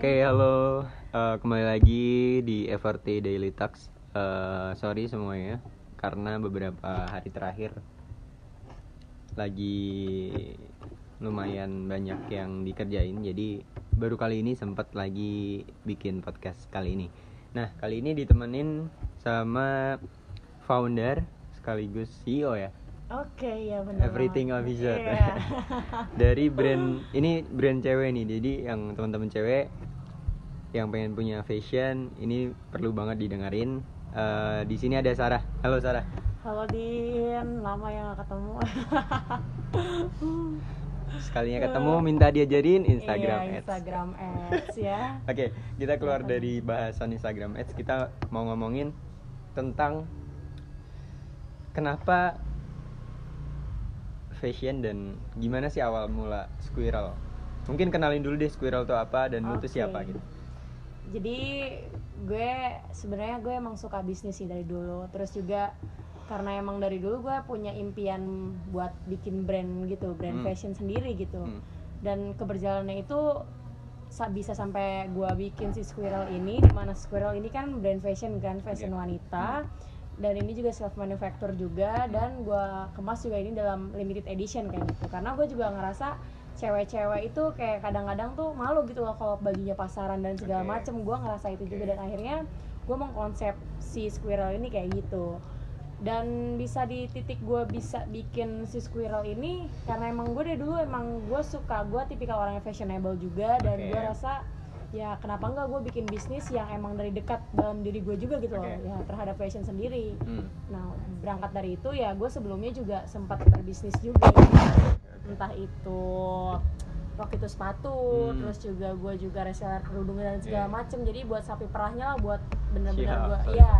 Oke, halo. Eh, kembali lagi di FRT Daily Talks. Eh, sorry semuanya, karena beberapa hari terakhir lagi lumayan banyak yang dikerjain. Jadi baru kali ini sempat lagi bikin podcast kali ini. Nah, kali ini ditemenin sama founder sekaligus CEO ya, Oke, ya benar. Everything. Officer. Iya. dari brand ini brand cewek nih jadi yang teman-teman cewek yang pengen punya fashion ini perlu banget didengerin. Eh, di sini ada Sarah. Halo Sarah. Halo Din, lama ya gak ketemu. sekalinya ketemu minta diajarin Instagram iya, Ads. Instagram Ads ya. oke kita keluar dari bahasan Instagram Ads. Kita mau ngomongin tentang kenapa fashion dan gimana sih awal mula Squirrel? Mungkin kenalin dulu deh Squirrel itu apa dan lu tuh Oke. siapa gitu Jadi gue sebenarnya gue emang suka bisnis sih dari dulu. Terus juga karena emang dari dulu gue punya impian buat bikin brand gitu, brand Hmm. fashion sendiri gitu. Hmm. Dan keberjalanannya itu sa- bisa sampai gue bikin si Squirrel ini, di mana Squirrel ini kan brand fashion kan, fashion Oke. wanita. Dan ini juga self manufacture juga dan gue kemas juga ini dalam limited edition kayak gitu. Karena gue juga ngerasa cewek-cewek itu kayak kadang-kadang tuh malu gitu loh kalau bajunya pasaran dan segala Oke. macem gue ngerasa itu juga Oke. dan akhirnya gue mengkonsep si squirrel ini kayak gitu dan bisa di titik gue bisa bikin si squirrel ini karena emang gue dari dulu emang gue suka gue tipikal orang yang fashionable juga dan Oke. gue rasa ya kenapa enggak gue bikin bisnis yang emang dari dekat dalam diri gue juga gitu loh Oke. ya terhadap fashion sendiri Hmm. Nah, berangkat dari itu ya gue sebelumnya juga sempat berbisnis juga. Entah itu waktu itu sepatu, Hmm. terus juga gue juga reseller kerudung dan segala Iya. macem. Jadi buat sapi perahnya lah buat bener-bener gue ya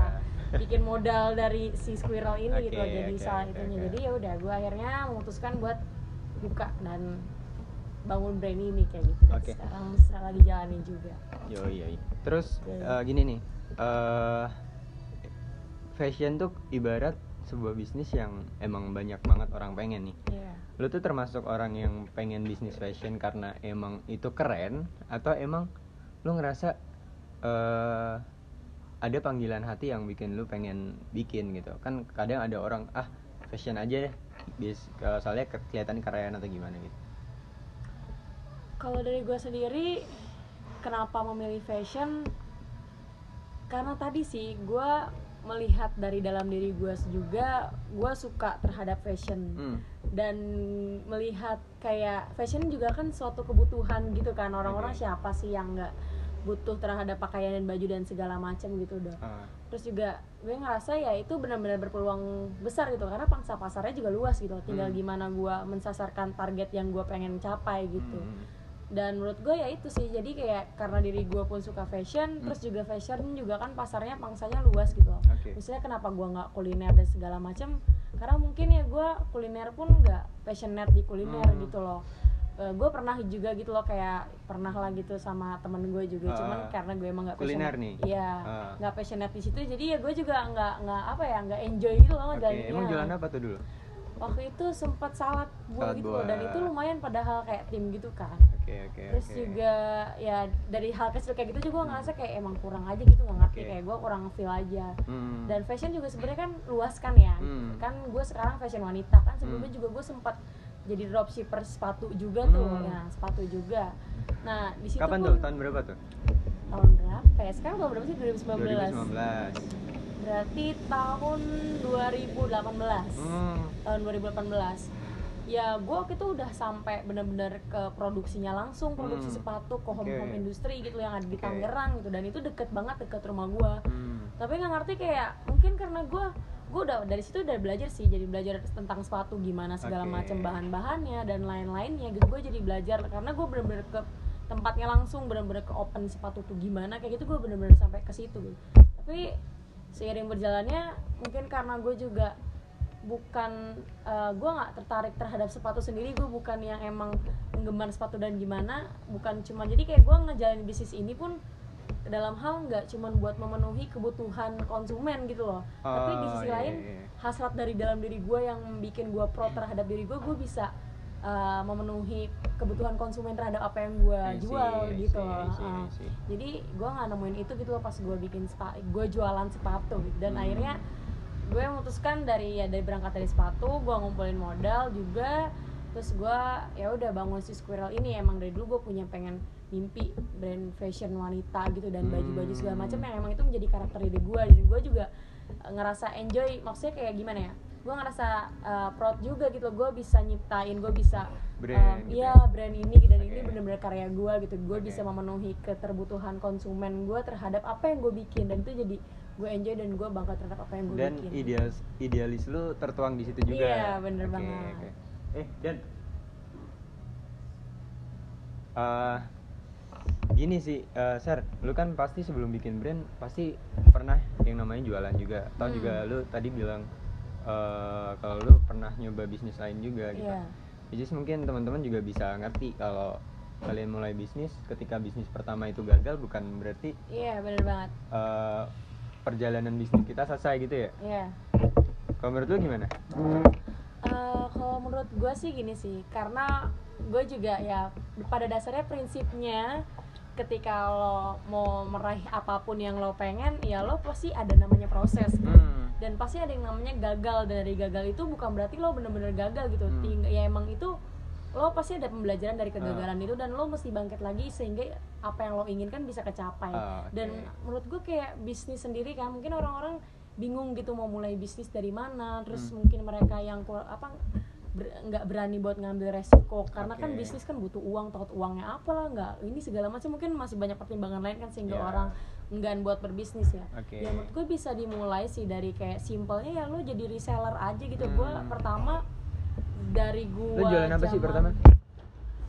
bikin modal dari si squirrel ini gitu. Oke, Jadi oke, salah oke, itunya. oke. Jadi ya udah gue akhirnya memutuskan buat buka dan bangun brand ini kayak gitu. Dan Oke. sekarang sekarang lagi jalanin juga. Yo yo. Terus Oke. eh, gini nih, eh fashion tuh ibarat sebuah bisnis yang emang banyak banget orang pengen nih. Iya. Lu tuh termasuk orang yang pengen bisnis fashion karena emang itu keren atau emang lu ngerasa eh ada panggilan hati yang bikin lu pengen bikin gitu. Kan kadang ada orang ah fashion aja deh. Bis, soalnya ke- kelihatan keren atau gimana gitu. Kalau dari gue sendiri, kenapa memilih fashion? Karena tadi sih gue melihat dari dalam diri gue juga, gue suka terhadap fashion Hmm. dan melihat kayak fashion juga kan suatu kebutuhan gitu kan orang-orang Oke. siapa sih yang nggak butuh terhadap pakaian dan baju dan segala macam gitu udah Ah, terus juga gue ngerasa ya itu benar-benar berpeluang besar gitu karena pangsa pasarnya juga luas gitu tinggal Hmm. gimana gue mensasarkan target yang gue pengen capai gitu hmm. Dan menurut gue ya itu sih jadi kayak karena diri gue pun suka fashion Hmm. terus juga fashion juga kan pasarnya pangsanya luas gitu loh Oke. misalnya kenapa gue nggak kuliner dan segala macam karena mungkin ya gue kuliner pun nggak passionate di kuliner Hmm. gitu loh gue pernah juga gitu loh kayak pernah lah gitu sama temen gue juga cuman Ah, karena gue emang nggak kuliner nih? iya Ah. nggak passionate di situ jadi ya gue juga nggak nggak apa ya nggak enjoy gitu loh Oke, ngejalaninnya. emang jualan apa tuh dulu? Waktu itu sempat salad buah Salad gitu loh dan buah. itu lumayan padahal kayak tim gitu kan Oke, oke, terus oke. juga ya dari hal kecil kayak gitu juga gue ngerasa kayak emang kurang aja gitu nggak ngerti Oke. kayak gue kurang feel aja Hmm. dan fashion juga sebenarnya kan luas kan ya Hmm. kan gue sekarang fashion wanita kan sebelumnya Hmm. juga gue sempat jadi dropshipper sepatu juga tuh Hmm. ya sepatu juga nah di situ Kapan tuh? Tahun berapa tuh? tahun berapa ya sekarang tahun berapa sih 2019, 2019. Berarti tahun 2018 Hmm. tahun 2018 ya gue waktu itu udah sampai bener-bener ke produksinya langsung produksi Hmm. sepatu ke home home Oke. industri gitu yang ada di Oke. Tangerang gitu dan itu deket banget deket rumah gue Hmm. tapi nggak ngerti kayak mungkin karena gue gue udah dari situ udah belajar sih jadi belajar tentang sepatu gimana segala Oke. macam bahan-bahannya dan lain-lainnya gitu gue jadi belajar karena gue bener-bener ke tempatnya langsung bener-bener ke open sepatu tuh gimana kayak gitu gue bener-bener sampai ke situ tapi seiring berjalannya mungkin karena gue juga bukan gue nggak tertarik terhadap sepatu sendiri gue bukan yang emang penggemar sepatu dan gimana bukan cuma jadi kayak gue ngejalanin bisnis ini pun dalam hal nggak cuman buat memenuhi kebutuhan konsumen gitu loh tapi di sisi iya, lain iya. hasrat dari dalam diri gue yang bikin gue pro terhadap diri gue gue bisa uh, memenuhi kebutuhan konsumen terhadap apa yang gue I see, jual gitu see, I loh. see, Uh, see. jadi gue nggak nemuin itu gitu loh pas gue bikin spa gue jualan sepatu gitu. dan Hmm. akhirnya gue memutuskan dari ya dari berangkat dari sepatu gue ngumpulin modal juga terus gue ya udah bangun si squirrel ini emang dari dulu gue punya pengen mimpi brand fashion wanita gitu dan baju-baju segala macam yang emang itu menjadi karakter diri gue dan gue juga ngerasa enjoy maksudnya kayak gimana ya gue ngerasa eh, proud juga gitu gue bisa nyiptain gue bisa Brand em, gitu iya ya? brand ini dan ini Oke. bener-bener karya gue gitu gue Oke. bisa memenuhi keterbutuhan konsumen gue terhadap apa yang gue bikin dan itu jadi gue enjoy dan gue bangga terhadap apa yang gue dan bikin idealis idealis lu tertuang di situ juga Iya, bener Oke, banget. oke. eh dan eh gini sih eh Sar lu kan pasti sebelum bikin brand pasti pernah yang namanya jualan juga atau Hmm. juga lu tadi bilang eh kalau lu pernah nyoba bisnis lain juga gitu Iya. Which is mungkin teman-teman juga bisa ngerti kalau kalian mulai bisnis ketika bisnis pertama itu gagal bukan berarti iya bener banget eh, perjalanan bisnis kita selesai gitu ya iya kalau menurut lu gimana Eh, kalau menurut gue sih gini sih karena gue juga ya pada dasarnya prinsipnya ketika lo mau meraih apa pun yang lo pengen ya lo pasti ada namanya proses kan? Hmm. Dan pasti ada yang namanya gagal dan dari gagal itu bukan berarti lo bener-bener gagal gitu Hmm. Ting- ya emang itu lo pasti ada pembelajaran dari kegagalan itu dan lo mesti bangkit lagi sehingga apa yang lo inginkan bisa kecapai Ah, oke. dan menurut gue kayak bisnis sendiri kan mungkin orang-orang bingung gitu mau mulai bisnis dari mana terus Hmm. mungkin mereka yang apa ber- nggak berani buat ngambil resiko karena kan Oke. bisnis kan butuh uang takut uangnya apa lah nggak ini segala macam mungkin masih banyak pertimbangan lain kan sehingga Iya. orang enggan buat berbisnis ya Oke. ya menurut gue bisa dimulai sih dari kayak simpelnya ya lo jadi reseller aja gitu gue Hmm. pertama dari gue Lu jualan apa sih pertama?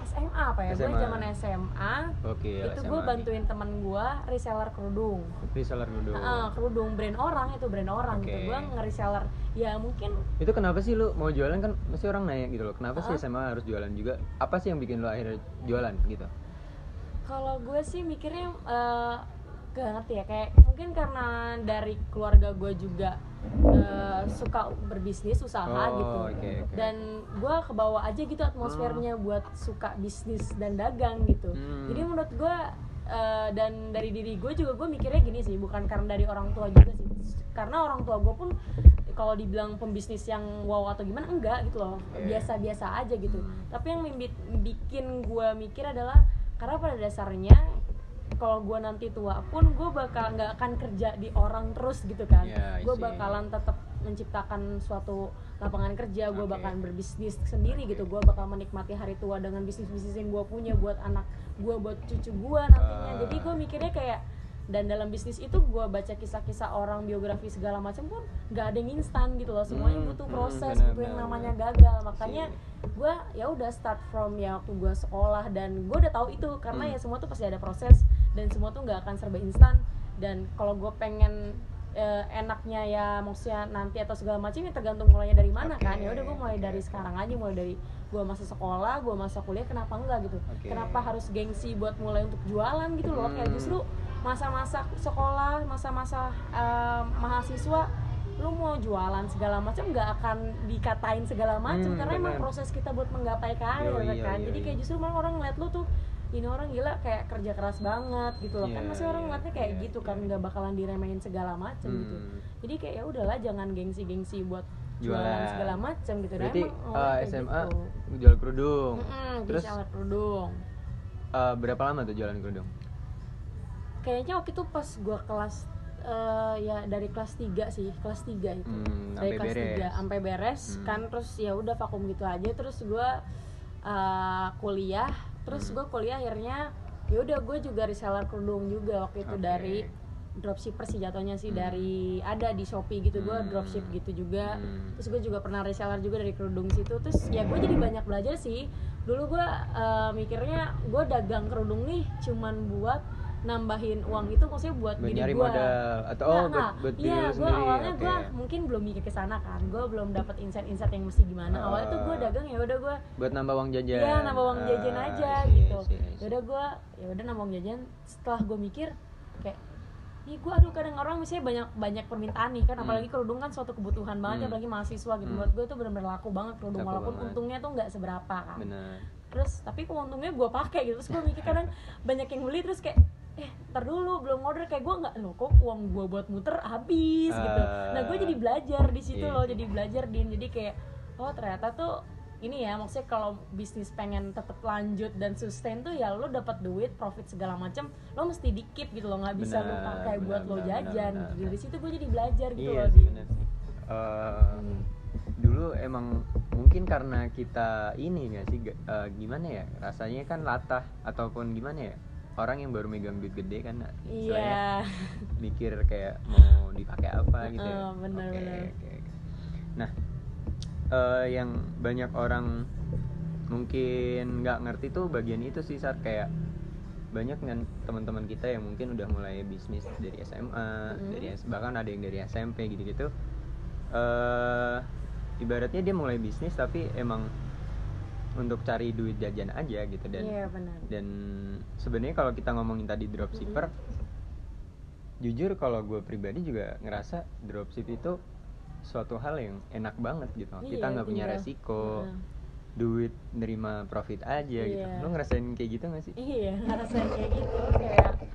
SMA apa ya gue zaman SMA Oke, itu SMA gue nih. bantuin teman gue reseller kerudung reseller dulu. Heeh, kerudung brand orang itu brand orang Oke. gitu gue nge-reseller ya mungkin Itu kenapa sih lu mau jualan kan mesti orang nanya gitu loh. Kenapa sih Heeh. SMA harus jualan juga? Apa sih yang bikin lu akhirnya jualan gitu? kalau gue sih mikirnya eh gak ngerti ya kayak mungkin karena dari keluarga gue juga eh, suka berbisnis usaha Oh, gitu. oke, oke. dan gue kebawa aja gitu atmosfernya buat suka bisnis dan dagang gitu. Hmm. jadi menurut gue eh, dan dari diri gue juga gue mikirnya gini sih bukan karena dari orang tua juga sih. Karena orang tua gue pun kalau dibilang pembisnis yang wow atau gimana enggak gitu loh. Biasa-biasa aja gitu. Hmm. tapi yang bikin gue mikir adalah karena pada dasarnya kalau gue nanti tua pun gue bakal nggak akan kerja di orang terus gitu kan. I gue bakalan tetap menciptakan suatu lapangan kerja gue Oke. bakalan berbisnis sendiri gitu. Gue bakal menikmati hari tua dengan bisnis bisnis yang gue punya buat anak gue buat cucu gue nantinya. Ah. jadi gue mikirnya kayak dan dalam bisnis itu gue baca kisah-kisah orang biografi segala macam pun nggak ada yang instan gitu loh. Semuanya Hmm, butuh hmm, proses benar, butuh yang benar, namanya gagal. Makanya gue ya udah start from ya waktu gue sekolah dan gue udah tahu itu. Karena Hmm. ya semua tuh pasti ada proses dan semua tuh nggak akan serba instan. Dan kalau gue pengen eh, enaknya ya maksudnya nanti atau segala macam ya tergantung mulainya dari mana Oke, kan. Ya udah gue mulai oke, dari sekarang aja mulai dari gue masa sekolah gue masa kuliah kenapa enggak gitu. Oke. kenapa harus gengsi buat mulai untuk jualan gitu loh. Kayak Hmm. justru masa-masa sekolah masa-masa eh, mahasiswa lu mau jualan segala macam nggak akan dikatain segala macam. Hmm, karena emang bener. proses kita buat menggapai karir kan. yoi, jadi kayak justru malah orang ngeliat lu tuh ini orang gila kayak kerja keras banget gitu loh kan Iya, masih orang iya, ngeliatnya kayak iya, gitu kan iya. nggak bakalan diremehin segala macam gitu Hmm. jadi kayak ya udahlah jangan gengsi-gengsi buat jualan, Jualan. segala macam gitu Berarti emang eh, ngeliat kayak SMA gitu. jual kerudung. Mm-mm, Terus bisa kerudung eh, berapa lama tuh jualan kerudung? kayaknya waktu itu pas gua kelas eh, ya dari kelas 3 sih kelas 3 itu Hmm, dari kelas beres. 3 sampai beres Hmm. kan terus ya udah vakum gitu aja terus gua eh, kuliah terus Hmm. gua kuliah akhirnya ya udah gue juga reseller kerudung juga waktu itu Oke. dari dropshipper sih jatuhnya sih Hmm. dari ada di shopee gitu gua Hmm. dropship gitu juga Hmm. terus gue juga pernah reseller juga dari kerudung situ terus ya gue jadi banyak belajar sih dulu gue eh, mikirnya gue dagang kerudung nih cuman buat nambahin uang itu maksudnya buat, diri modal atau oh Nggak, buat buat diri iya gue awalnya Oke. gue mungkin belum mikir ke sana kan gue belum dapat insight-insight yang mesti gimana awalnya tuh gue dagang ya udah gue buat nambah uang jajan. Iya nambah uang jajan Ah, aja I see, gitu. I see, I see. Ya udah gue ya udah nambah uang jajan. Setelah gue mikir kayak nih gue aduh kadang orang misalnya banyak banyak permintaan nih kan Hmm. apalagi kerudung kan suatu kebutuhan banget ya Hmm. apalagi mahasiswa gitu Hmm. buat gue tuh bener-bener laku banget kerudung Laku walaupun banget. untungnya tuh nggak seberapa kan bener terus tapi kok untungnya gue pakai gitu terus gue mikir kadang banyak yang beli terus kayak eh ntar dulu belum order. Kayak gue nggak loh kok uang gue buat muter habis? Gitu. Nah gue Ah. jadi belajar di situ Iya. loh jadi belajar din. Jadi kayak oh ternyata tuh ini ya maksudnya kalau bisnis pengen tetap lanjut dan sustain tuh ya lo dapat duit profit segala macam lo mesti dikit gitu loh nggak bisa lo pakai buat lo benar, jajan. benar, gitu. benar. dari situ gue jadi belajar gitu iya loh sih bener sih. Eh, dulu emang mungkin karena kita ini nggak sih eh, gimana ya rasanya kan latah ataupun gimana ya orang yang baru megang duit gede kan istilahnya iya mikir kayak mau dipakai apa gitu ya. Oke, benar. oke, oke. Nah, eh, yang banyak orang mungkin nggak ngerti tuh bagian itu sih saat kayak banyak kan teman-teman kita yang mungkin udah mulai bisnis dari SMA, Mhm. dari bahkan ada yang dari SMP gitu-gitu. eh ibaratnya dia mulai bisnis tapi emang untuk cari duit jajan aja gitu dan iya benar. dan sebenarnya kalau kita ngomongin tadi dropshipper jujur kalau gue pribadi juga ngerasa dropship itu suatu hal yang enak banget gitu. Kita Iya, nggak punya resiko. Heeh. duit nerima profit aja gitu. Iya. lo ngerasain kayak gitu gak sih? Iya, ngerasain kayak gitu kayak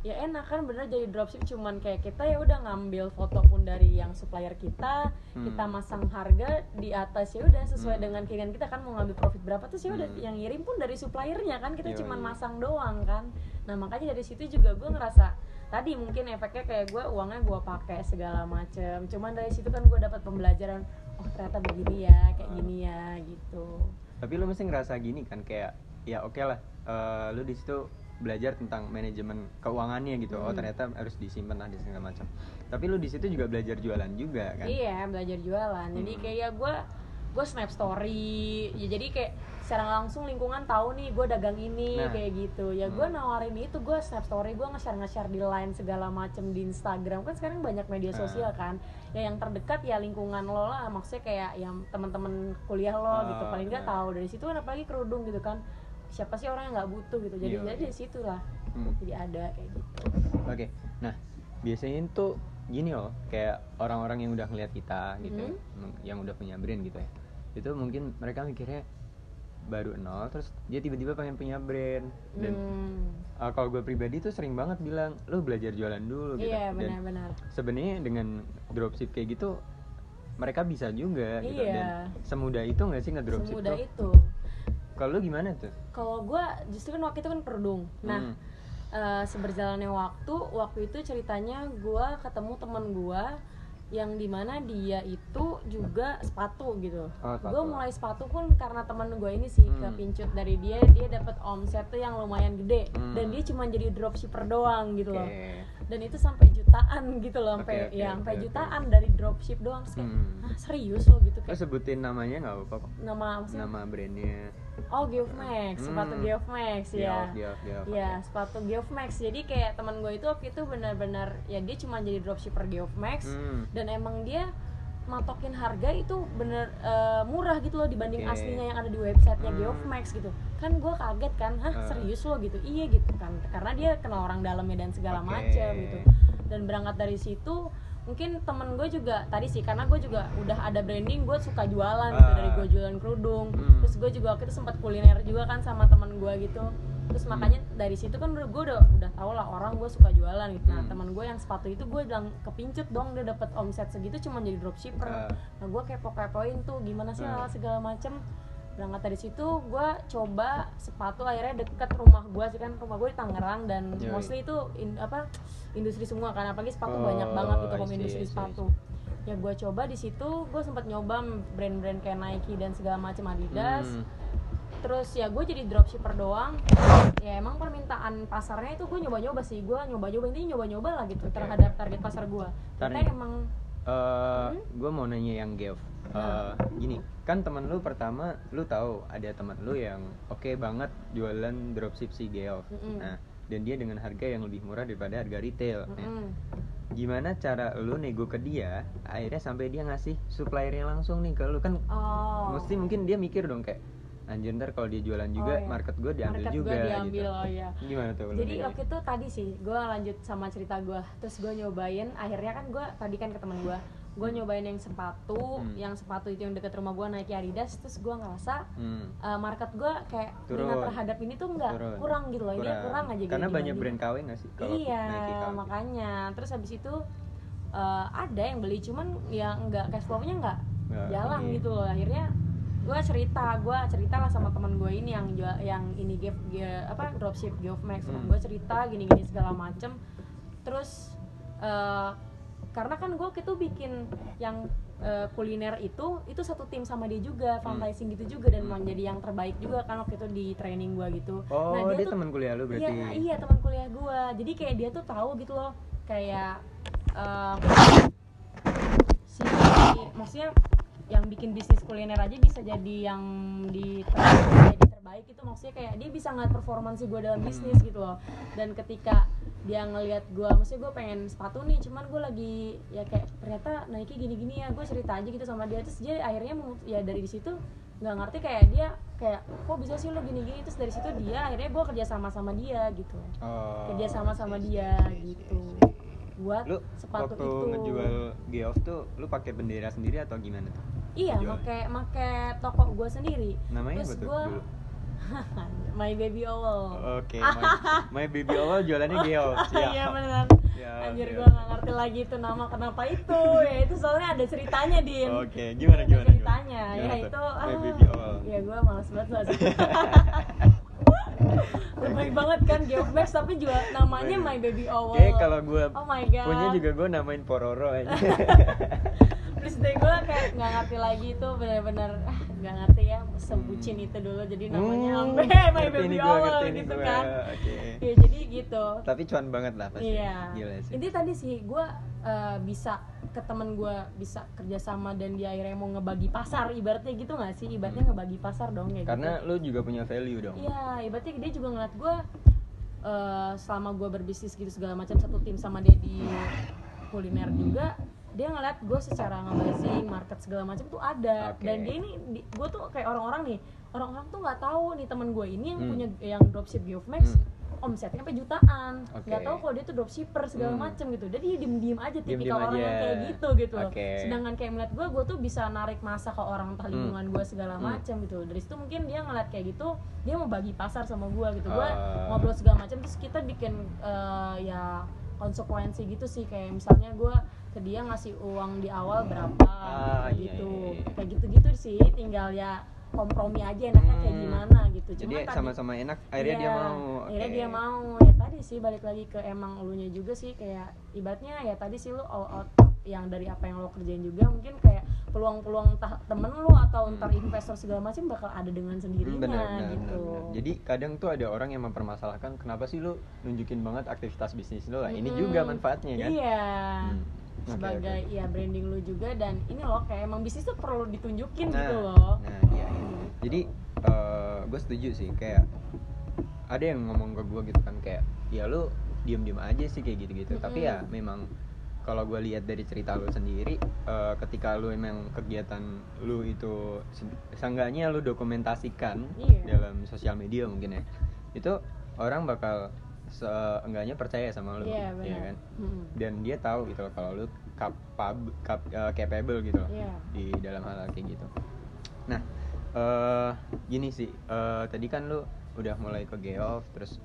ya enak kan bener jadi dropship cuman kayak kita ya udah ngambil foto pun dari yang supplier kita, Hmm. kita masang harga di atas ya udah sesuai Hmm. dengan keinginan kita kan mau ngambil profit berapa tuh ya udah Hmm. yang ngirim pun dari suppliernya kan kita Yoi. cuman masang doang kan. Nah, makanya dari situ juga gue ngerasa tadi mungkin efeknya kayak gue uangnya gue pakai segala macem cuman dari situ kan gue dapat pembelajaran oh ternyata begini ya kayak Ah. gini ya gitu tapi lo mesti ngerasa gini kan kayak ya oke lah eh, lo di situ belajar tentang manajemen keuangannya gitu oh Hmm. ternyata harus disimpan lah di segala macam tapi lo di situ juga belajar jualan juga kan Iya belajar jualan. Jadi Hmm. kayak gue gue snap story. Ya jadi kayak secara langsung lingkungan tahu nih gue dagang ini Nah. kayak gitu. Ya gue Hmm. nawarin itu gue snap story gue nge-share nge-share di line segala macem di Instagram kan sekarang banyak media Ah. sosial kan. Ya yang terdekat ya lingkungan lo lah. Maksudnya kayak yang teman-teman kuliah lo gitu. Ah, Paling nggak tahu dari situ kan apalagi kerudung gitu kan. Siapa sih orang yang nggak butuh gitu. Jadi Iya, jadi iya. dari situ lah. Hmm. Jadi ada kayak gitu. Oke, nah biasanya itu gini loh, kayak orang-orang yang udah ngeliat kita gitu, ya, Mhm. meng- yang udah punya brand gitu ya, itu mungkin mereka mikirnya baru nol, terus dia tiba-tiba pengen punya brand dan Hmm. uh, kalau gue pribadi tuh sering banget bilang, lu belajar jualan dulu gitu. Iya dan benar-benar. sebenarnya dengan dropship kayak gitu mereka bisa juga gitu Iya. dan semudah itu nggak sih ngedropship Semudah tuh? itu. Kalau lu gimana tuh? kalau gue justru kan waktu itu kan kerudung nah Hmm. eh, seberjalannya waktu waktu itu ceritanya gue ketemu teman gue yang di mana dia itu juga sepatu gitu Oh, gue mulai sepatu pun karena teman gue ini sih Hmm. kepincut dari dia dia dapat omset tuh yang lumayan gede Hmm. dan dia cuma jadi dropshipper doang gitu loh Oke. dan itu sampai jutaan gitu loh sampai Oke, oke, ya sampai oke. jutaan dari dropship doang Terus kayak Hmm. ah serius lo gitu Lo kayak sebutin namanya nggak apa-apa nama maksudnya Nama brandnya. Oh Geoff Max sepatu Hmm. Geoff Max ya Iya, oke. sepatu Geoff Max. Jadi kayak teman gue itu waktu itu benar-benar ya dia cuma jadi dropshipper Geoff Max Hmm. dan emang dia matokin harga itu bener eh, murah gitu loh dibanding Oke. aslinya yang ada di websitenya Hmm. Geoff Max gitu. Kan gue kaget kan, hah Eh. serius lo gitu? Iya gitu kan, karena dia kenal orang dalamnya dan segala Oke. macam gitu. Dan berangkat dari situ mungkin temen gue juga tadi sih karena gue juga udah ada branding gue suka jualan gitu Ah. dari gue jualan kerudung Hmm. terus gue juga waktu itu sempat kuliner juga kan sama teman gue gitu terus Hmm. makanya dari situ kan gue udah udah tau lah orang gue suka jualan gitu nah Hmm. teman gue yang sepatu itu gue bilang kepincut dong dia dapat omset segitu cuma jadi dropshipper Ah. nah gue kepo kepoin tuh gimana sih Ah. hal segala macem berangkat dari situ gue coba sepatu akhirnya deket rumah gue sih kan rumah gue di Tangerang dan Yoi. mostly itu in- apa industri semua kan apalagi sepatu Oh, banyak banget gitu I home see, industri see, sepatu ya gue coba di situ gue sempat nyoba brand-brand kayak Nike dan segala macam Adidas Hmm. terus ya gue jadi dropshipper doang ya emang permintaan pasarnya itu gue nyoba-nyoba sih gue nyoba-nyoba intinya nyoba-nyoba lah gitu Oke. terhadap target pasar gue nih. emang Eh, Hmm? gue mau nanya yang Geoff. Eh, Nah. gini, kan teman lu pertama, lu tahu ada teman lu yang oke banget jualan dropship si Geoff. Mm-mm. Nah, dan dia dengan harga yang lebih murah daripada harga retail. Nah, mm-mm. gimana cara lu nego ke dia, akhirnya sampai dia ngasih suppliernya langsung nih ke lu kan? oh Mesti mungkin dia mikir dong kayak, anjir ntar kalau dia jualan juga Oh, iya. market gue diambil Market juga gua diambil gitu. oh iya gimana tuh jadi waktu itu tadi sih gue lanjut sama cerita gue terus gue nyobain akhirnya kan gue tadi kan ke teman gue gue nyobain yang sepatu Hmm. yang sepatu itu yang deket rumah gue Nike Adidas terus gue ngerasa Hmm. uh, market gue kayak Turun. minat terhadap ini tuh enggak Turun. kurang gitu loh ini kurang aja gitu karena banyak dibanding- brand KW nggak sih kalau iya KW? makanya terus habis itu uh, ada yang beli cuman ya enggak cash flow-nya enggak Nggak jalan ini. gitu loh akhirnya gue cerita gue cerita lah sama teman gue ini yang jual yang ini give, give apa dropship Max Hmm. gue cerita gini gini segala macem terus uh, karena kan gue itu bikin yang uh, kuliner itu itu satu tim sama dia juga Hmm. fundraising gitu juga dan Hmm. menjadi yang terbaik juga kan waktu itu di training gue gitu oh nah dia, dia, teman kuliah lu berarti Iya, iya teman kuliah gua. Jadi kayak dia tuh tahu gitu loh, kayak eh, si maksudnya yang bikin bisnis kuliner aja bisa jadi yang di jadi terbaik itu maksudnya kayak dia bisa ngeliat performansi gue dalam bisnis gitu loh. Dan ketika dia ngelihat gue maksudnya gue pengen sepatu nih cuman gue lagi ya kayak ternyata Nike gini-gini ya gue cerita aja gitu sama dia. Terus dia akhirnya memu- ya dari situ nggak ngerti kayak dia kayak kok bisa sih lo gini-gini? Terus dari situ dia akhirnya gue kerja sama sama dia gitu. Oh, kerja sama sama dia gitu. buat lu sepatu waktu itu. ngejual Geoff tuh lu pakai bendera sendiri atau gimana tuh iya make make toko gue sendiri namanya terus gue my baby owl Oke, my, my baby awal jualannya Geoff. Siap. iya benar Siap, anjir siap. gue nggak ngerti lagi itu nama kenapa itu ya itu soalnya ada ceritanya din Oke, gimana ada gimana? ceritanya gimana? ya Gimana itu tuh? My ah, baby awal. ya gue malas banget itu. Baik banget kan Geomax tapi juga namanya My Baby Owl. Oke, kalau gue Oh my god. punya juga gue namain Pororo aja. Terus deh gue kayak nggak ngerti lagi itu benar-benar ah nggak ngerti ya sebucin itu dulu jadi namanya Hmm, sampai My Baby ini gitu gua. kan. Oke. Ya jadi gitu. Tapi cuan banget lah pasti. Iya. Gila sih. Ini tadi sih gue eh, bisa ke temen gue bisa kerjasama dan dia akhirnya mau ngebagi pasar ibaratnya gitu nggak sih ibaratnya ngebagi pasar dong ya Hmm. Karena lu juga punya value dong. Iya, ibaratnya dia juga ngeliat gue eh, selama gue berbisnis gitu segala macam satu tim sama dia di kuliner juga dia ngeliat gue secara ngebazing market segala macam tuh ada Oke. dan dia ini gue tuh kayak orang-orang nih orang-orang tuh nggak tahu nih teman gue ini yang Hmm. punya yang dropship Geofmax Hmm. omsetnya sampai jutaan nggak tahu kalau dia tuh dropshipper segala Hmm. macam gitu jadi dia diem-diem aja Diem-diem tipikal orang yang aja. kayak gitu gitu loh Oke. sedangkan kayak melihat gue gue tuh bisa narik masa ke orang entah Hmm. lingkungan gue segala Hmm. macam gitu dari situ mungkin dia ngeliat kayak gitu dia mau bagi pasar sama gue gitu gue Ah. ngobrol segala macam terus kita bikin eh, ya konsekuensi gitu sih kayak misalnya gue ke dia ngasih uang di awal berapa Ah, kayak iya, gitu iya, iya. kayak gitu gitu sih tinggal ya kompromi aja enaknya kayak Hmm. gimana gitu Jadi Cuman tadi- sama-sama enak, akhirnya dia Iya, mau. akhirnya dia mau ya tadi sih balik lagi ke emang elunya juga sih kayak ibaratnya ya tadi sih lu all out yang dari apa yang lo kerjain juga mungkin kayak peluang-peluang entah temen lu atau entar investor segala macam bakal ada dengan Hmm, sendirinya benar, benar, gitu benar. Jadi kadang tuh ada orang yang mempermasalahkan kenapa sih lu nunjukin banget aktivitas bisnis lu lah. Ini Mm-mm. juga manfaatnya kan. iya Hmm. Sebagai oke. ya branding lu juga dan ini loh kayak emang bisnis tuh perlu ditunjukin Nah, gitu loh Nah, iya, iya. Jadi gue setuju sih kayak ada yang ngomong ke gue gitu kan kayak ya lu diem-diem aja sih kayak gitu-gitu. Tapi ya Mm-mm. memang kalau gue lihat dari cerita lu sendiri, eh, ketika lu emang kegiatan lu itu se- seenggaknya lu dokumentasikan Iya. dalam sosial media mungkin ya, itu orang bakal seenggaknya percaya sama lu, iya ya benar kan? Mm-mm. Dan dia tahu gitu loh kalau lu capab, cap, eh, capable gitu loh Iya. di dalam hal kayak gitu. Nah, eh gini sih, eh tadi kan lu udah mulai ke Geoff, terus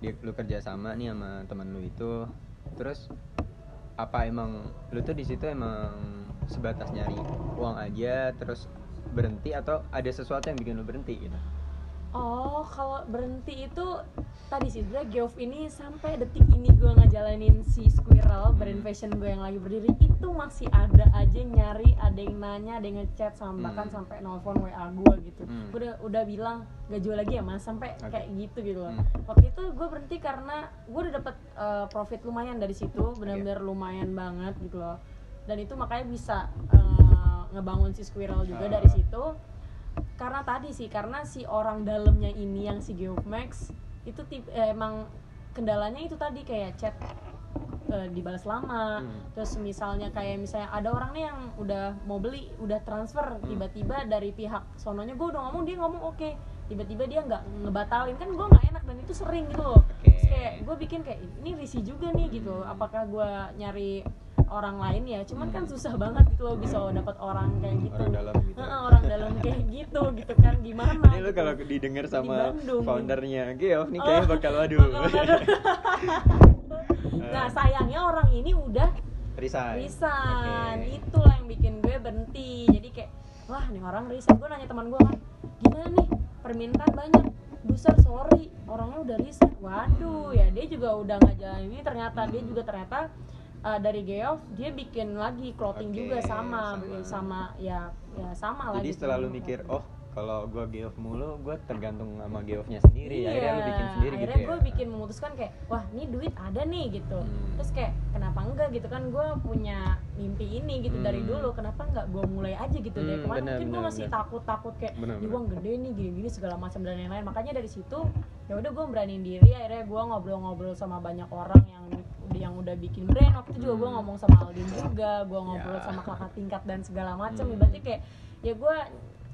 dia lu kerja sama nih sama teman lu itu, terus apa emang lu tuh di situ emang sebatas nyari uang aja, terus berhenti atau ada sesuatu yang bikin lu berhenti gitu? Oh, kalau berhenti itu tadi sih sebenarnya Geoff ini sampai detik ini gue ngejalanin si Squirrel brand fashion gue yang lagi berdiri itu masih ada aja nyari, ada yang nanya, ada yang ngechat sama Hmm. bahkan sampai nelfon WA gue gitu. Hmm. Gue udah udah bilang gak jual lagi ya mas sampai Oke. kayak gitu gitu loh. Hmm. Waktu itu gue berhenti karena gue udah dapet eh, profit lumayan dari situ, benar-benar lumayan banget gitu loh. Dan itu makanya bisa eh, ngebangun si Squirrel juga Ah. dari situ karena tadi sih karena si orang dalamnya ini yang si Geomax itu tip, eh, emang kendalanya itu tadi kayak chat eh, dibalas lama Hmm. terus misalnya kayak misalnya ada orang nih yang udah mau beli udah transfer Hmm. tiba-tiba dari pihak sononya gue udah ngomong dia ngomong oke tiba-tiba dia nggak ngebatalin kan gue nggak enak dan itu sering gitu loh Oke. Terus kayak gue bikin kayak ini risih juga nih gitu apakah gue nyari orang lain ya cuman kan susah banget gitu loh bisa dapat orang kayak gitu Orang dalam gitu. Heeh, orang dalam kayak gitu gitu kan gimana Ini lu gitu. kalau didengar Di sama Bandung. foundernya Geoff nih kayaknya Oh. bakal waduh. nah sayangnya orang ini udah Resign. resign Oke. itulah yang bikin gue berhenti jadi kayak wah nih orang resign gue nanya teman gue kan gimana nih permintaan banyak Buser sorry orangnya udah resign waduh ya dia juga udah nggak jalan ini ternyata dia juga ternyata uh, dari Geoff dia bikin lagi clothing Oke, juga sama sama. sama ya ya sama Jadi gitu. setelah lu mikir, oh kalau gua Geoff mulu, gua tergantung sama Geoffnya sendiri. Akhirnya lu bikin sendiri Iya, akhirnya gitu ya. gue bikin memutuskan kayak wah ini duit ada nih gitu Hmm. terus kayak kenapa enggak gitu kan gue punya mimpi ini gitu dari Hmm. dulu kenapa enggak gue mulai aja gitu dari Hmm, kemarin benar, mungkin gue masih benar. takut takut kayak Benar, "Ih, benar. uang gede nih gini gini segala macam dan lain-lain makanya dari situ ya udah gue beraniin diri akhirnya gue ngobrol-ngobrol sama banyak orang yang yang udah bikin brand waktu itu juga gue Hmm. ngomong sama Aldin juga gue ngobrol Ya. sama kakak tingkat dan segala macam Hmm. ibaratnya kayak ya gue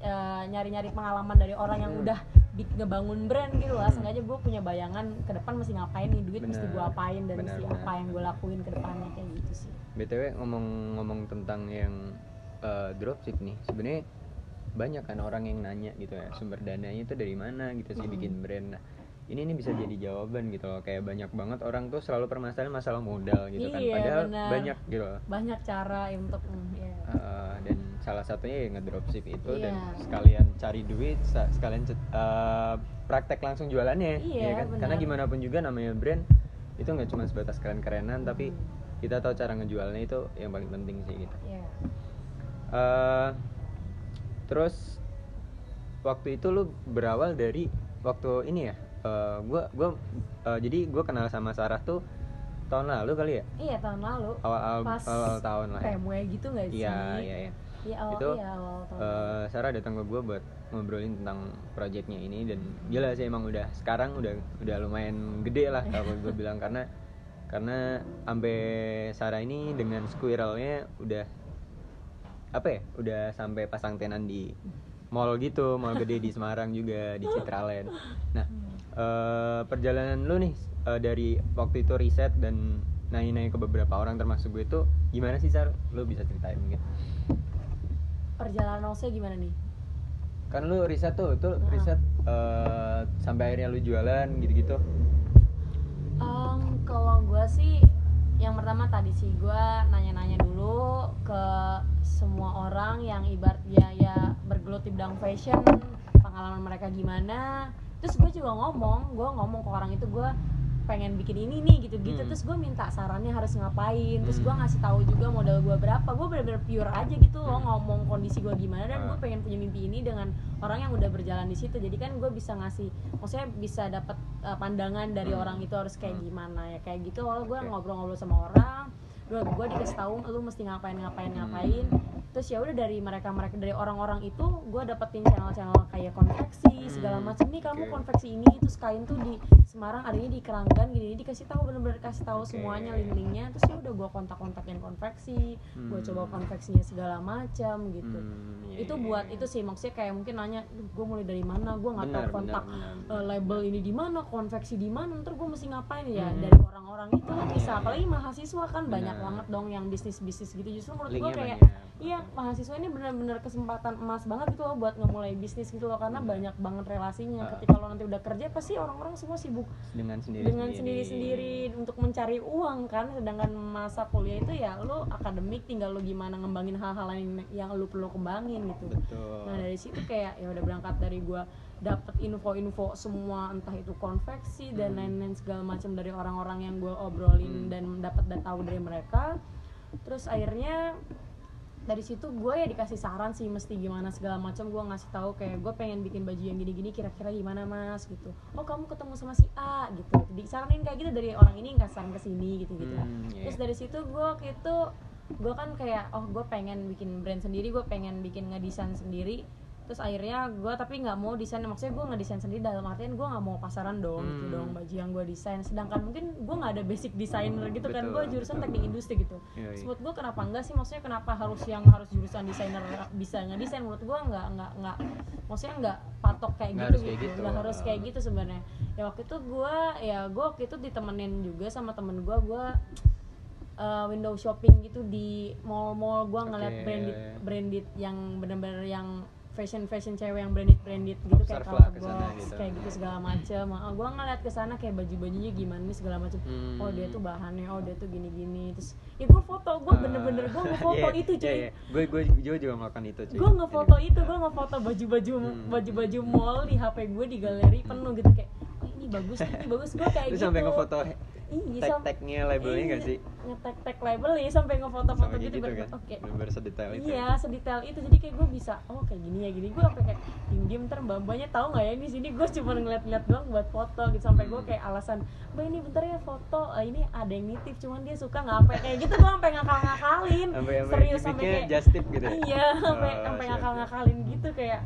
eh, nyari-nyari pengalaman dari orang yang Hmm. udah ngebangun brand gitu lah Hmm. sengaja gue punya bayangan ke depan mesti ngapain nih duit mesti Benar. gue apain dan Benar, mesti benar. apa yang gue lakuin ke depannya kayak gitu sih BTW ngomong-ngomong tentang yang eh, dropship nih, sebenarnya banyak kan orang yang nanya gitu ya, sumber dananya itu dari mana gitu sih Mm-mm. bikin brand. Nah, ini nih bisa jadi jawaban gitu loh. Kayak banyak banget orang tuh selalu permasalahan masalah modal gitu kan. Iya, Padahal benar. banyak gitu loh. banyak cara untuk mm, ya. Eh, dan salah satunya ya ngedropship itu dan Iya. sekalian cari duit sekalian eh, praktek langsung jualannya Iya, ya kan? Benar. karena gimana pun juga namanya brand itu nggak cuma sebatas keren-kerenan tapi Hmm. kita tahu cara ngejualnya itu yang paling penting sih gitu. Ya Eh, terus waktu itu lu berawal dari waktu ini ya? Eh, gua gua eh, jadi gua kenal sama Sarah tuh tahun lalu kali ya? Iya tahun lalu. Awal awal, pas awal tahun lah ya. Gitu nggak sih? Iya iya iya Iya, awal, itu iya, awal eh, Sarah datang ke gue buat ngobrolin tentang proyeknya ini dan gila sih emang udah sekarang udah udah lumayan gede lah kalau gue bilang karena karena sampai Sarah ini dengan squirrelnya udah apa ya udah sampai pasang tenan di mall gitu mall gede di Semarang juga di Citraland. Nah eh, perjalanan lu nih eh, dari waktu itu riset dan nanya-nanya ke beberapa orang termasuk gue itu gimana sih Sar? Lu bisa ceritain mungkin perjalanan saya gimana nih? Kan lu riset tuh tuh Nah. riset eh, sampai akhirnya lu jualan gitu-gitu. Em, kalau gue sih yang pertama tadi sih gue nanya-nanya dulu ke semua orang yang ibaratnya ya bergelut di bidang fashion pengalaman mereka gimana. Terus gue juga ngomong gue ngomong ke orang itu gue pengen bikin ini nih gitu-gitu Hmm. terus gue minta sarannya harus ngapain terus Hmm. gue ngasih tahu juga modal gue berapa gue bener-bener pure aja gitu loh Hmm. ngomong kondisi gue gimana dan gue Ah. pengen punya mimpi ini dengan orang yang udah berjalan di situ jadi kan gue bisa ngasih maksudnya bisa dapat uh, pandangan dari Hmm. orang itu harus kayak Hmm. gimana ya kayak gitu loh gue Oke. ngobrol-ngobrol sama orang gue gue dikasih tahu lu mesti ngapain ngapain Hmm. ngapain terus ya udah dari mereka mereka dari orang-orang itu gue dapetin channel-channel kayak konveksi segala Hmm, macam nih kamu oke. konveksi ini terus kain tuh di Semarang adanya di Keranggan gini dikasih tahu bener-bener kasih tahu Oke. semuanya link-linknya terus ya udah gue kontak-kontakin konveksi gue Hmm. coba konveksinya segala macam gitu Hmm, iya, itu iya, buat iya. itu sih maksudnya kayak mungkin nanya gue mulai dari mana gue nggak tahu kontak benar, eh, label ini di mana konveksi di mana ntar gue mesti ngapain ya Hmm. dari orang-orang itu bisa Iya, apalagi mahasiswa kan banyak. Banget dong yang bisnis bisnis gitu justru menurut gue kayak banyak. iya mahasiswa ini benar-benar kesempatan emas banget gitu loh buat ngemulai bisnis gitu loh karena Benar. banyak banget relasinya Ah. ketika lo nanti udah kerja pasti orang-orang semua sibuk dengan sendiri dengan sendiri-sendiri untuk mencari uang kan sedangkan masa kuliah itu ya lo akademik tinggal lo gimana ngembangin hal-hal lain yang lo perlu kembangin gitu betul nah dari situ kayak ya udah berangkat dari gua dapet info-info semua entah itu konveksi dan Hmm. lain-lain segala macam dari orang-orang yang gua obrolin Hmm. dan dapat dan tahu dari mereka. Terus akhirnya dari situ gue ya dikasih saran sih mesti gimana segala macam. Gue ngasih tahu kayak gue pengen bikin baju yang gini-gini kira-kira gimana mas? gitu. Oh kamu ketemu sama si A gitu. Disaranin kayak gitu dari orang ini nggak saran ke sini gitu gitu Hmm, iya. terus dari situ gue waktu itu gue kan kayak oh gue pengen bikin brand sendiri gue pengen bikin ngedesain sendiri terus akhirnya gue tapi nggak mau desain maksudnya gue ngedesain sendiri dalam artian gue nggak mau pasaran dong gitu Hmm. dong baju yang gue desain sedangkan mungkin gue nggak ada basic designer gitu kan Betul, gue jurusan betul. teknik industri gitu iya. menurut gue kenapa enggak sih maksudnya kenapa harus yang harus jurusan desainer bisa ngedesain menurut gue nggak nggak nggak maksudnya nggak patok kayak Nggak gitu harus gitu gitu. nggak harus kayak gitu sebenarnya ya waktu itu gue ya gue waktu itu ditemenin juga sama temen gue gue uh, window shopping gitu di mall-mall gue ngeliat Oke. branded branded yang bener-bener yang fashion fashion cewek yang branded branded gitu kayak Box gitu. kayak gitu segala macem. Oh, gue ngeliat ke sana kayak baju bajunya gimana nih segala macem. Hmm. oh dia tuh bahannya oh dia tuh gini gini terus ya gue foto gue bener-bener gue ngefoto itu cuy. gue gue gue juga melakukan itu cuy. Gue ngefoto Jadi- itu gue ngefoto baju-baju Hmm. baju-baju mall di hp gue di galeri penuh gitu kayak oh ini bagus ini bagus. Gue kayak Lu gitu. sampai ngefoto iya tag-tagnya labelnya gak iya, sih ngetag-tag label ya sampai ngefoto-foto Sampai kayak gitu, gitu kan oke bener sedetail itu Iya, sedetail itu. Jadi kayak gue bisa, oh kayak gini ya gini. Gue sampai kayak diem-diem ntar mbak mbaknya tahu nggak ya di sini gue cuma ngeliat-ngeliat doang buat foto gitu sampai gue Hmm. kayak alasan, mbak ini bentar ya foto. Eh, ini ada yang nitip, cuman dia suka nggak sampai kayak gitu. Gue sampai ngakal-ngakalin. sampai Serius sampai kayak just tip gitu ya? Iya, sampai Oh, sampai ngakal-ngakalin gitu kayak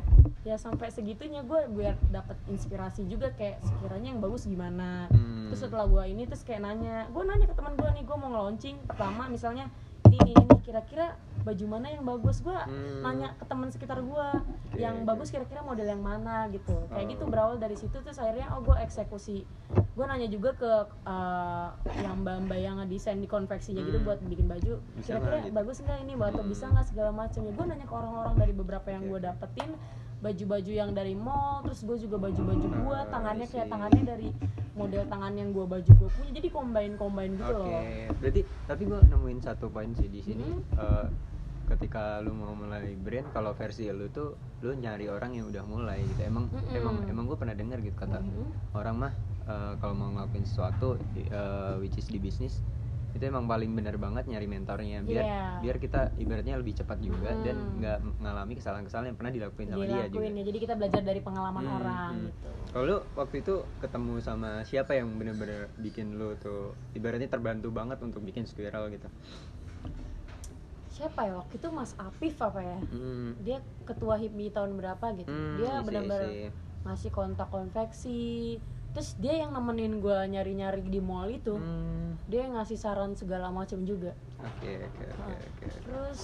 ya sampai segitunya gue biar dapat inspirasi juga kayak sekiranya yang bagus gimana Hmm. terus setelah gue ini terus kayak nanya gue nanya ke teman gue nih gue mau nge-launching pertama misalnya ini ini ini kira-kira baju mana yang bagus gue Hmm. nanya ke teman sekitar gue Oke, yang bagus kira-kira model yang mana gitu kayak Oh. gitu berawal dari situ terus akhirnya oh gue eksekusi gue nanya juga ke uh, yang mbak mbak yang ngedesain di konveksinya gitu Hmm. buat bikin baju kira-kira gitu? bagus nggak ini atau Hmm. bisa nggak segala macam ya gue nanya ke orang-orang dari beberapa yang Oke, gue dapetin baju-baju yang dari mall terus gue juga baju-baju gue Ah, tangannya I kayak tangannya dari model tangan yang gue baju gue punya jadi combine combine gitu Oke, loh berarti tapi gue nemuin satu poin sih di sini. Hmm. eh, ketika lu mau mulai brand, kalau versi lu tuh lu nyari orang yang udah mulai gitu. Emang Mm-mm. emang emang gue pernah dengar gitu kata Mhm. orang mah eh, kalau mau ngelakuin sesuatu, di- eh, which is di bisnis itu emang paling bener banget nyari mentornya biar Iya. biar kita ibaratnya lebih cepat juga dan Mm. nggak mengalami kesalahan-kesalahan yang pernah dilakuin sama dia juga. dilakuin ya jadi kita belajar dari pengalaman Hmm, orang hmm. gitu Kalau waktu itu ketemu sama siapa yang bener-bener bikin lu tuh ibaratnya terbantu banget untuk bikin spiral gitu? siapa ya waktu itu Mas Afif apa ya Hmm. dia ketua HIPMI tahun berapa gitu Hmm, dia benar-benar ngasih kontak konveksi terus dia yang nemenin gue nyari-nyari di mall itu Hmm. dia yang ngasih saran segala macam juga Oke oke oke Nah, oke. terus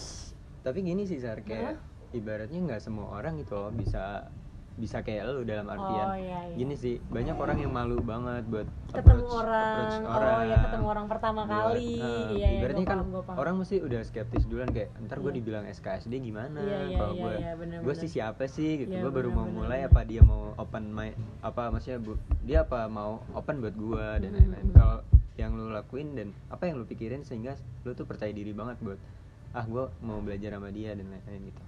Tapi gini sih Sar kayak ibaratnya nggak semua orang gitu loh bisa bisa kayak lu dalam artian. Oh iya, iya. gini sih banyak orang yang malu banget buat ketemu approach- orang, approach oh ya ketemu orang pertama Buat, kali. eh, iya iya ibaratnya kan paham, orang mesti udah skeptis duluan kayak ntar gue Iya. dibilang SKSD gimana? Iya, iya, kalau iya, gue iya, bener, gue sih siapa sih? Gitu. Iya, gue baru bener, mau bener, mulai bener. apa dia mau open mind apa maksudnya bu, dia apa mau open buat gue dan Hmm, lain-lain. hmm. kalau yang lu lakuin dan apa yang lu pikirin sehingga lu tuh percaya diri banget buat ah gue mau belajar sama dia dan lain-lain gitu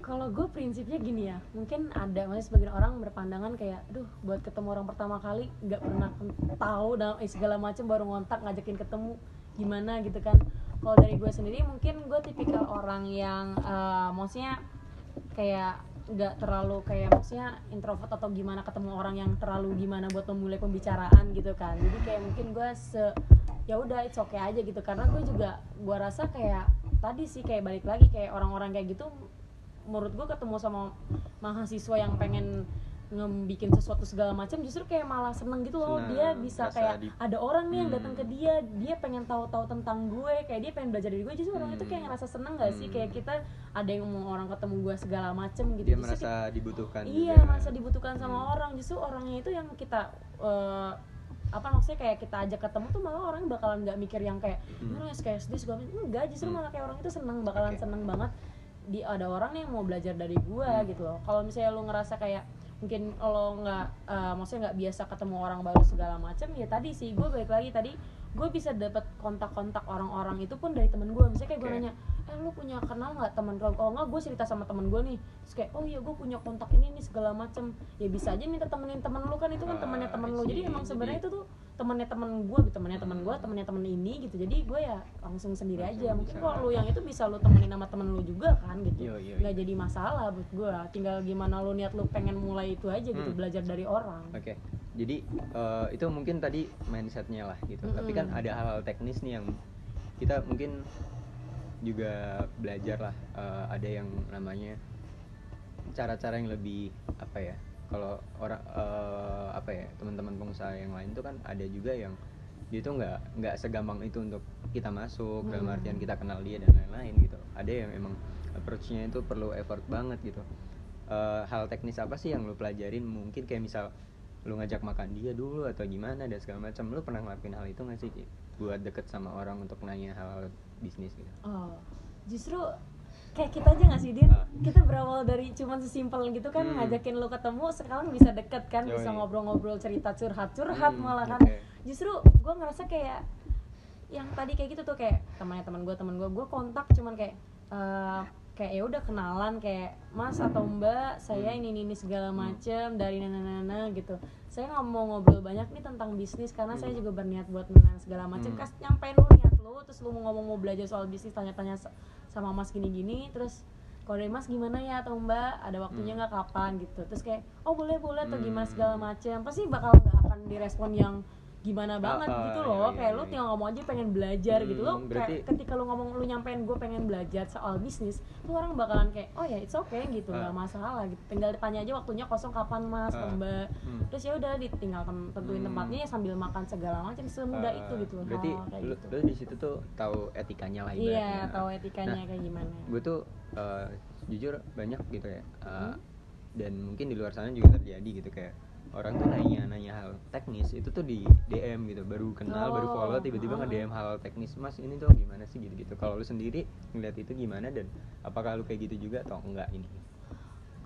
kalau gue prinsipnya gini ya mungkin ada masih sebagian orang berpandangan kayak duh buat ketemu orang pertama kali nggak pernah tahu dan eh, segala macam baru ngontak ngajakin ketemu gimana gitu kan. Kalau dari gue sendiri mungkin gue tipikal orang yang eh, maksudnya kayak nggak terlalu kayak maksudnya introvert atau gimana ketemu orang yang terlalu gimana buat memulai pembicaraan gitu kan. Jadi kayak mungkin gue se ya udah it's okay aja gitu. Karena gue juga gue rasa kayak tadi sih kayak balik lagi kayak orang-orang kayak gitu menurut gue ketemu sama mahasiswa yang pengen ngebikin sesuatu segala macam justru kayak malah seneng gitu loh Senang, dia bisa kayak di- ada orang nih yang Hmm. datang ke dia dia pengen tahu-tahu tentang gue kayak dia pengen belajar dari gue justru orang itu kayak Hmm. ngerasa seneng gak sih Hmm. kayak kita ada yang mau orang ketemu gue segala macem gitu dia Justru merasa dibutuhkan iya juga. merasa dibutuhkan sama Hmm. orang justru orangnya itu yang kita eh, apa maksudnya kayak kita ajak ketemu tuh malah orang bakalan nggak mikir yang kayak Hmm. gimana SKSD segala macam enggak justru Hmm. malah kayak orang itu seneng bakalan Oke. seneng banget di ada orang yang mau belajar dari gua Hmm. gitu loh. Kalau misalnya lu ngerasa kayak mungkin lo nggak eh, maksudnya nggak biasa ketemu orang baru segala macam ya tadi sih gue balik lagi tadi gue bisa dapat kontak-kontak orang-orang itu pun dari temen gue misalnya kayak gue Oke. nanya eh lu punya kenal nggak teman kalau kalau nggak gue cerita sama temen gue nih. Terus kayak oh iya gue punya kontak ini nih segala macem. Ya bisa aja minta temenin temen lu kan itu kan Ah, temannya temen lu. Jadi emang sebenarnya itu tuh temennya temen gue gitu temennya temen gue temennya temen ini gitu jadi gue ya langsung sendiri Langsung aja mungkin kalau lu yang itu bisa lu temenin sama temen lu juga kan gitu Iya, iya, nggak iya. jadi masalah buat gue tinggal gimana lu niat lu pengen mulai itu aja gitu Hmm. belajar dari orang Oke, jadi eh, itu mungkin tadi mindsetnya lah gitu. Tapi kan Mm-mm. ada hal-hal teknis nih yang kita mungkin juga belajar lah. Eh, ada yang namanya cara-cara yang lebih apa ya kalau orang eh, apa ya teman-teman pengusaha yang lain tuh kan ada juga yang dia tuh nggak nggak segampang itu untuk kita masuk dalam Hmm. artian kita kenal dia dan lain-lain gitu ada yang emang approach-nya itu perlu effort banget gitu Eh, hal teknis apa sih yang lu pelajarin mungkin kayak misal lu ngajak makan dia dulu atau gimana dan segala macam lu pernah ngelakuin hal itu nggak sih Ki? buat deket sama orang untuk nanya hal bisnis gitu Oh, justru kayak kita aja gak sih Din? Ah. Kita berawal dari cuman sesimpel gitu kan Hmm. ngajakin lu ketemu sekarang bisa deket kan bisa Yoi. ngobrol-ngobrol cerita curhat-curhat Hmm, malah kan oke. justru gue ngerasa kayak yang tadi kayak gitu tuh kayak temannya teman gue teman gue gue kontak cuman kayak eh, kayak ya udah kenalan kayak mas atau mbak saya Hmm. ini ini, ini segala Hmm. macem dari nana nana gitu. Saya nggak mau ngobrol banyak nih tentang bisnis karena saya Hmm. juga berniat buat menang segala macem. Hmm. kas nyampein lu niat lu terus lu mau ngomong mau belajar soal bisnis tanya-tanya sa- sama mas gini-gini terus kalau dari mas gimana ya atau mbak? Ada waktunya nggak? Kapan? gitu. Terus kayak oh boleh boleh atau gimana segala macem. Pasti bakal nggak akan direspon yang gimana banget ah, gitu iya, loh. iya, kayak iya, lu iya. tinggal ngomong aja pengen belajar gitu. Lo Hmm, kayak berarti- ketika lu ngomong lu nyampein gue pengen belajar soal bisnis tuh orang bakalan kayak oh ya it's okay gitu. Nggak masalah gitu. Tinggal ditanya aja waktunya kosong kapan mas atau mbak. Hmm. terus ya udah ditinggal tentuin Hmm. tempatnya ya sambil makan segala macam semudah Eh, itu gitu. Loh berarti kayak lu, gitu. di situ tuh tahu etikanya lah iya ibaratnya. tahu etikanya Nah, kayak gimana. gue tuh eh, jujur banyak gitu ya. Eh, Hmm. dan mungkin di luar sana juga terjadi gitu kayak orang tuh nanya nanya hal teknis itu tuh di DM gitu baru kenal baru Oh, follow tiba-tiba nge DM hal teknis mas ini tuh gimana sih? gitu gitu kalau lu sendiri ngeliat itu gimana dan apakah lu kayak gitu juga atau enggak ini?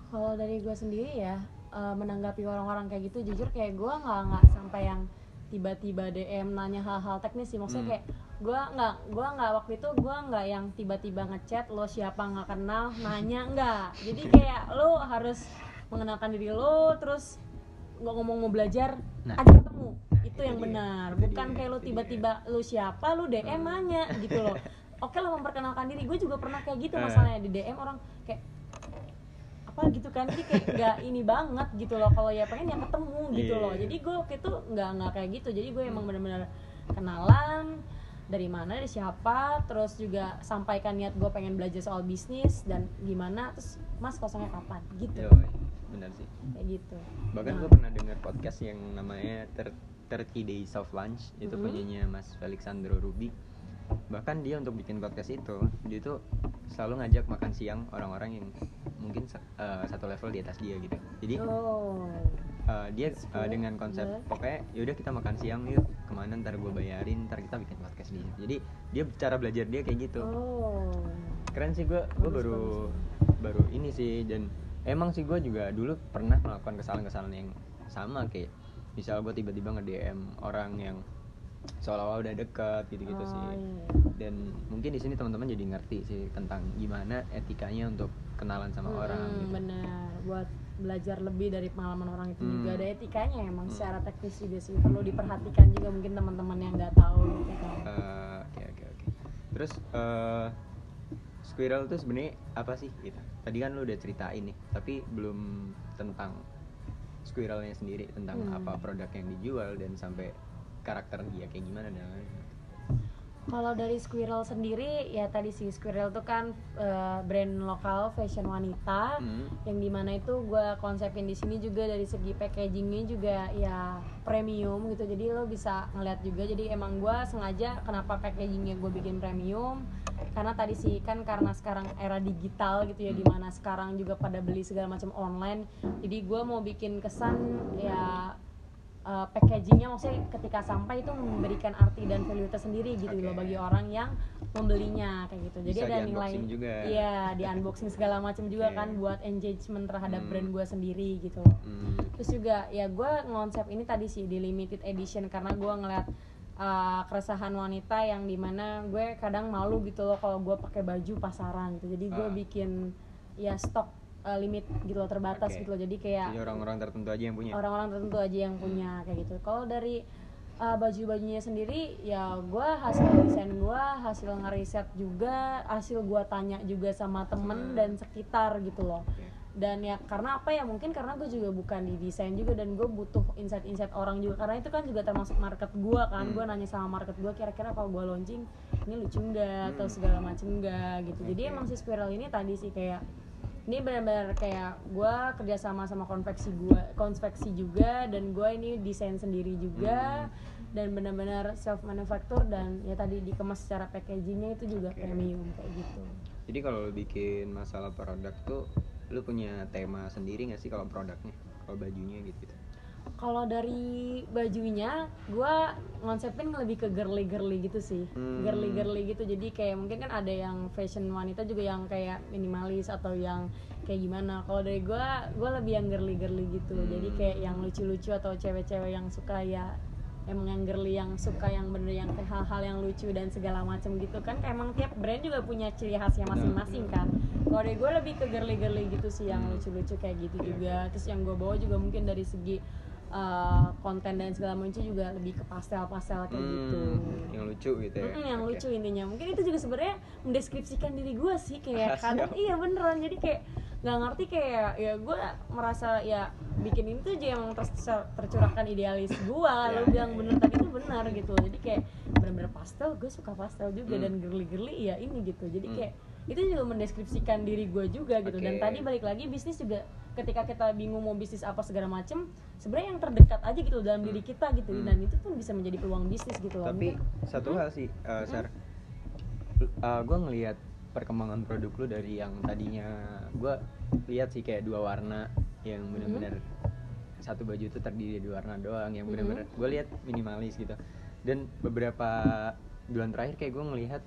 Kalau dari gue sendiri ya eh, menanggapi orang-orang kayak gitu jujur kayak gue nggak nggak sampai yang tiba-tiba DM nanya hal-hal teknis sih. Maksudnya Hmm. kayak gue nggak gue nggak waktu itu gue nggak yang tiba-tiba ngechat lo siapa? Nggak kenal? Nanya nggak. Jadi kayak lo harus mengenalkan diri lo terus nggak ngomong mau belajar Nah. ajak ketemu. Itu itu yang benar. Bukan kayak lo tiba-tiba lo siapa? Lo DM Hmm. nanya gitu loh. Oke lo memperkenalkan diri. Gue juga pernah kayak gitu Eh. masalahnya. Di DM orang kayak apa? gitu kan. Jadi kayak nggak ini banget gitu loh. Kalau ya pengen ya ketemu gitu Iya. loh. jadi gue waktu itu nggak nggak kayak gitu. Jadi gue emang benar-benar kenalan dari mana dari siapa terus juga sampaikan niat gue pengen belajar soal bisnis dan gimana terus mas kosongnya kapan? Gitu. Yoi, benar sih. Kayak gitu. Bahkan Nah. gue pernah dengar podcast yang namanya Thir- 30 Days of Lunch. Itu Mhm. punyanya Mas Felixandro Ruby bahkan dia untuk bikin podcast itu dia tuh selalu ngajak makan siang orang-orang yang mungkin eh, satu level di atas dia gitu. Jadi oh. eh, dia Cool. dengan konsep Boleh. pokoknya yaudah kita makan siang yuk ke mana ntar gue bayarin ntar kita bikin podcast di jadi dia cara belajar dia kayak gitu. Oh. Keren sih gue gue Bagus, baru baru ini sih dan emang sih gue juga dulu pernah melakukan kesalahan-kesalahan yang sama kayak misal gue tiba-tiba nge DM orang yang seolah-olah udah deket gitu-gitu Oh, sih iya. dan mungkin di sini teman-teman jadi ngerti sih tentang gimana etikanya untuk kenalan sama Hmm, orang gitu. benar buat belajar lebih dari pengalaman orang itu juga Hmm. ada etikanya emang Hmm. secara teknis juga sih perlu diperhatikan juga mungkin teman-teman yang nggak tahu gitu kan. Eh, Oke oke oke. Terus eh squirrel tuh sebenarnya apa sih gitu? Tadi kan lu udah ceritain nih, tapi belum tentang squirrelnya sendiri tentang Hmm. apa produk yang dijual dan sampai karakter dia kayak gimana dan lain-lain. Kalau dari Squirrel sendiri ya tadi sih Squirrel tuh kan eh, brand lokal fashion wanita Hmm. yang di mana itu gue konsepin di sini juga dari segi packagingnya juga ya premium gitu jadi lo bisa ngeliat juga jadi emang gue sengaja kenapa packagingnya gue bikin premium karena tadi sih kan karena sekarang era digital gitu ya Hmm. di mana sekarang juga pada beli segala macam online jadi gue mau bikin kesan ya uh, packagingnya maksudnya ketika sampai itu memberikan arti dan value tersendiri gitu loh Oke. bagi orang yang membelinya kayak gitu jadi Bisa ada nilai juga. iya di unboxing segala macam juga Oke. kan buat engagement terhadap Hmm. brand gue sendiri gitu loh Hmm. terus juga ya gue ngonsep ini tadi sih di limited edition karena gue ngeliat uh, keresahan wanita yang di mana gue kadang malu gitu loh kalau gue pakai baju pasaran gitu jadi gue Ah. bikin ya stok uh, limit gitu loh terbatas Oke. gitu loh jadi kayak Jadi orang-orang tertentu aja yang punya. orang-orang tertentu aja yang punya kayak gitu kalau dari uh, baju-bajunya sendiri ya gue hasil desain gue hasil ngeriset juga hasil gue tanya juga sama temen Hmm. dan sekitar gitu loh Oke. dan ya karena apa ya mungkin karena gue juga bukan di desain juga dan gue butuh insight-insight orang juga karena itu kan juga termasuk market gue kan Hmm. gue nanya sama market gue kira-kira kalau gue launching ini lucu nggak atau Hmm. segala macem nggak gitu jadi Oke. emang si spiral ini tadi sih kayak ini benar-benar kayak gue kerjasama sama konveksi gue konveksi juga dan gue ini desain sendiri juga dan benar-benar self manufacture dan ya tadi dikemas secara packagingnya itu juga Oke. premium kayak gitu Jadi kalau bikin masalah produk tuh lu punya tema sendiri nggak sih kalau produknya? Kalau bajunya gitu. -gitu. Kalau dari bajunya gue ngonsepin lebih ke girly girly gitu sih. Hmm. girly girly gitu. Jadi kayak mungkin kan ada yang fashion wanita juga yang kayak minimalis atau yang kayak gimana. Kalau dari gue gue lebih yang girly girly gitu. Hmm. jadi kayak yang lucu lucu atau cewek-cewek yang suka ya emang yang girly yang suka yang bener yang hal-hal yang lucu dan segala macam gitu kan. Emang tiap brand juga punya ciri khasnya masing-masing kan. Kalau dari gue lebih ke girly girly gitu sih yang Hmm. lucu-lucu kayak gitu juga. Terus yang gue bawa juga mungkin dari segi uh, konten dan segala macam juga lebih ke pastel-pastel kayak gitu Hmm, Yang lucu gitu ya. Mm-mm, yang Oke. lucu intinya mungkin itu juga sebenarnya mendeskripsikan diri gue sih kayak kadang Siap. iya beneran jadi kayak nggak ngerti kayak ya gue merasa ya bikin ini tuh aja yang ter- tercurahkan idealis gue lo ya, bilang bener tadi itu benar gitu jadi kayak bener-bener pastel gue suka pastel juga Hmm. dan girly-girly ya ini gitu jadi Hmm. kayak itu juga mendeskripsikan diri gue juga gitu dan Oke. tadi balik lagi bisnis juga ketika kita bingung mau bisnis apa segala macem sebenarnya yang terdekat aja gitu dalam diri kita gitu Hmm. dan itu pun bisa menjadi peluang bisnis gitu loh Tapi Mungkin- satu Mm-mm. hal sih, uh, Sar. gue ngelihat perkembangan produk lu dari yang tadinya gue lihat sih kayak dua warna yang benar-benar satu baju itu terdiri dari dua warna doang yang benar-benar gue lihat minimalis gitu dan beberapa bulan terakhir kayak gue ngelihat